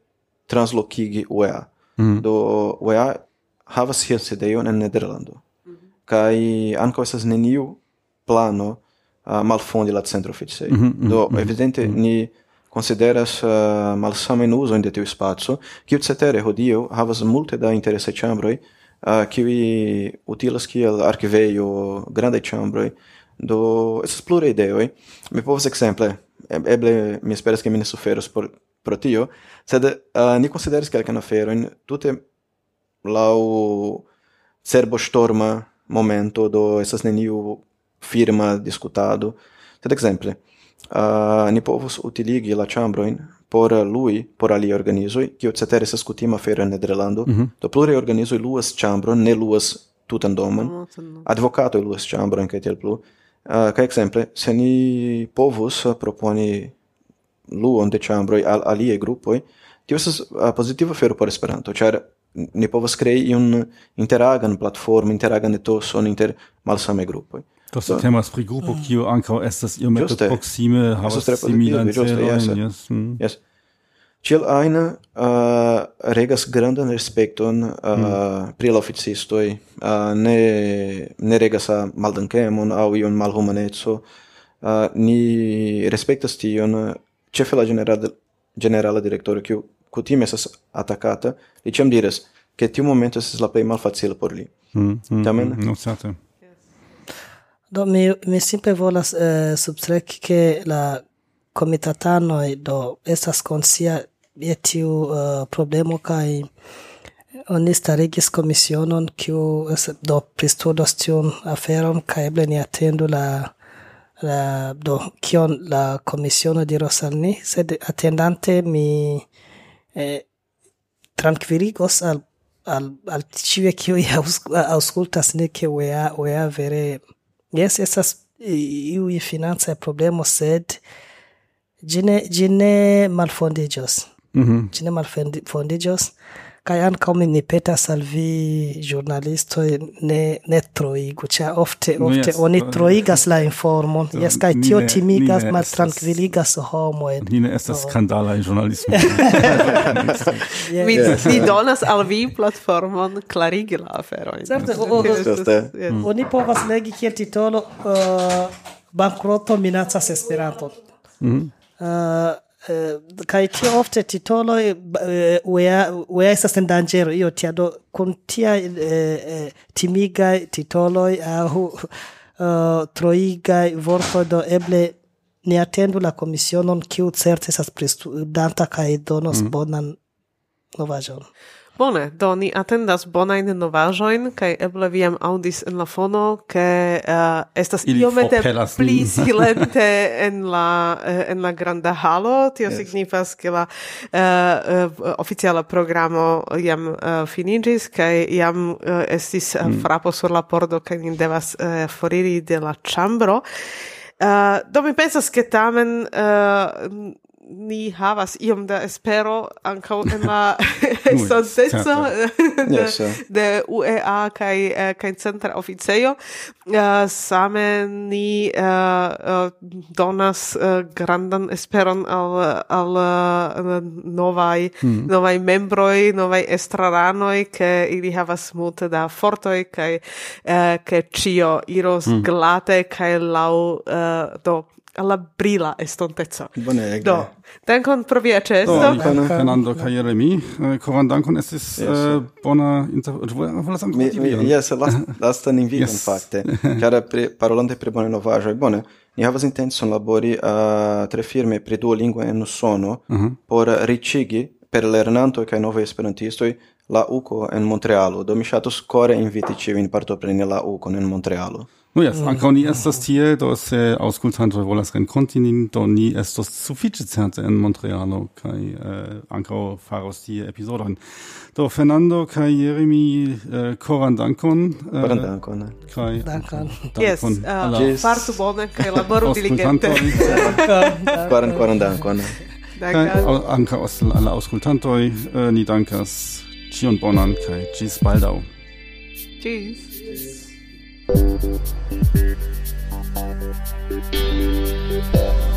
Speaker 3: translocigi UEA. Mm -hmm. Do UEA havas hier sedeion en Nederlando. Mm -hmm. Kai anco esas neniu plano uh, malfondi la centro oficejo. Mm -hmm. Do mhm, evidente mhm. ni consideras uh, malsamen uzon de tiu spazio, kiu cetere hodio havas multe da interesse chambroi, uh, kiuj utilas kiel archiveio grande chambroi, Do esas pluraj ideoi Mi povas exemple eble mi esperas ke mi ne suferos por pro tio, sed uh, ni konsideris kelkajn aferojn tute lau cerbo storma momento, do esas neniu firma discutado Sed exemple uh, eh, ni povus utiligi la chambroin por lui, por aliaj organizoj, o cetere esas kutima fero in Nederlando. Mm -hmm. Do pluraj organizoi luas ĉambron, ne luas tutan domon. Advokatoj luas ĉambron kaj tel plu. Uh, ca exemple, se ni povus ah, proponi luon de chambroi al alie grupoi, tio estas ah, uh, positiva fero por Esperanto, ĉar ni povus crei un interagan platform, interagan etoson inter malsame grupoj.
Speaker 1: Das so, temas pri grupo kiu ankaŭ estas iomete proxime, havas similan celojn. Yes.
Speaker 3: Mm. yes. Ciel aina uh, regas grandan respekton uh, mm. pri la oficistoj, uh, ne, ne regas maldankemon au ion malhumaneco. Uh, ni respektas tion, cefe la generala, generala direktoro, kiu kutime esas atakata, li ciam diras, ke tiu momento esas la plei malfacila por li.
Speaker 1: Mm, mm, Tamen? Mm, no, certe.
Speaker 4: Do mi, mi simple volas eh, substreki ke la komitatanoj do estas konscia je tiu uh, problemo kaj oni starigis komisionon kiu do pristudos tiun aferon kaj eble ni atendu la la do kion la komisiono diros al ni sed atendante mi eh, tranquilligos al al al ĉiuj kiuj aŭskultas ne ke wea wea vere jes estas iuj financaj problemo sed ĝi ne ĝi ne malfondiĝos mm -hmm. ci ne malfondiĝos kaj ankaŭ mi ne petas al vi ĵurnalistoj ne ne troigu ĉar ofte ofte no, oni troigas la informon. so, jes kaj tio ne, timigas maltrankviligas
Speaker 1: homojn ni ne estas oh. skandala skandalaj ĵurnalistoj
Speaker 2: mi donas al vi platformon klarigi la aferojn
Speaker 4: certe mm. oni povas legi kiel titolo uh, bankroto minacas Esperanton. Mm -hmm. uh, Eh, kai ti ofte titoloj eh, wea is en danger io tia do kun tiaj eh, timigaj uh, aŭ troiga vorto do eble ni atendu la komisionon kiu certe estas danta kai donos mhm. bonan novajon
Speaker 2: Bone, do ni atendas bonain novajoin, kai eble viam audis en la fono ke uh, estas Ili iomete pli silente en la uh, en la granda halo, tio yes. signifas ke la uh, uh, oficiala programo jam uh, finigis, kai jam uh, estis uh, mm. frapo sur la pordo kai ni devas uh, foriri de la chambro. Uh, do mi pensas ke tamen uh, ni havas iom da espero ankaŭ en la estonteco de, de UEA kaj eh, kaj centra oficejo uh, same ni uh, donas uh, grandan esperon al al novaj mm. novaj membroj novaj estraranoj ke ili havas multe da fortoj kaj ke ĉio iros mm. glate kaj laŭ do alla brila estontezza.
Speaker 3: Bonege.
Speaker 2: Do, dankon pro via cesto.
Speaker 1: Do, dankon, Fernando kaj Jeremi. Eh, koran dankon estis yes. uh, bona inter... Volas ankaŭ mi, mi,
Speaker 3: yes, last, lastan inviton yes. fakte. Cara, pre, parolante pre bone novajo, bone. Ni havas intencon labori uh, tre firme pre duo lingua en Usono uh -huh. por ricigi per lernanto kaj nove esperantistoi la UCO en Montrealo. Do mi shatus core inviti ĉiujn partopreni la UCO en Montrealo.
Speaker 1: Nu ja, mm. ankaŭ ni estas tie, do se aŭskultantoj volas renkonti nin, do ni estos sufiĉe certe en Montrealo kaj eh, ankaŭ faros tie epizodojn. Do Fernando kaj Jeremy eh, koran dankon.
Speaker 3: Eh, koran dankon.
Speaker 4: Kaj dankon.
Speaker 2: Yes, uh, fartu bone kaj laboru diligente.
Speaker 3: Koran koran dankon.
Speaker 1: Dankon. Ankaŭ al la aŭskultantoj eh, ni dankas ĉion bonan kaj ĝis baldaŭ.
Speaker 2: Tschüss.
Speaker 5: Thank you.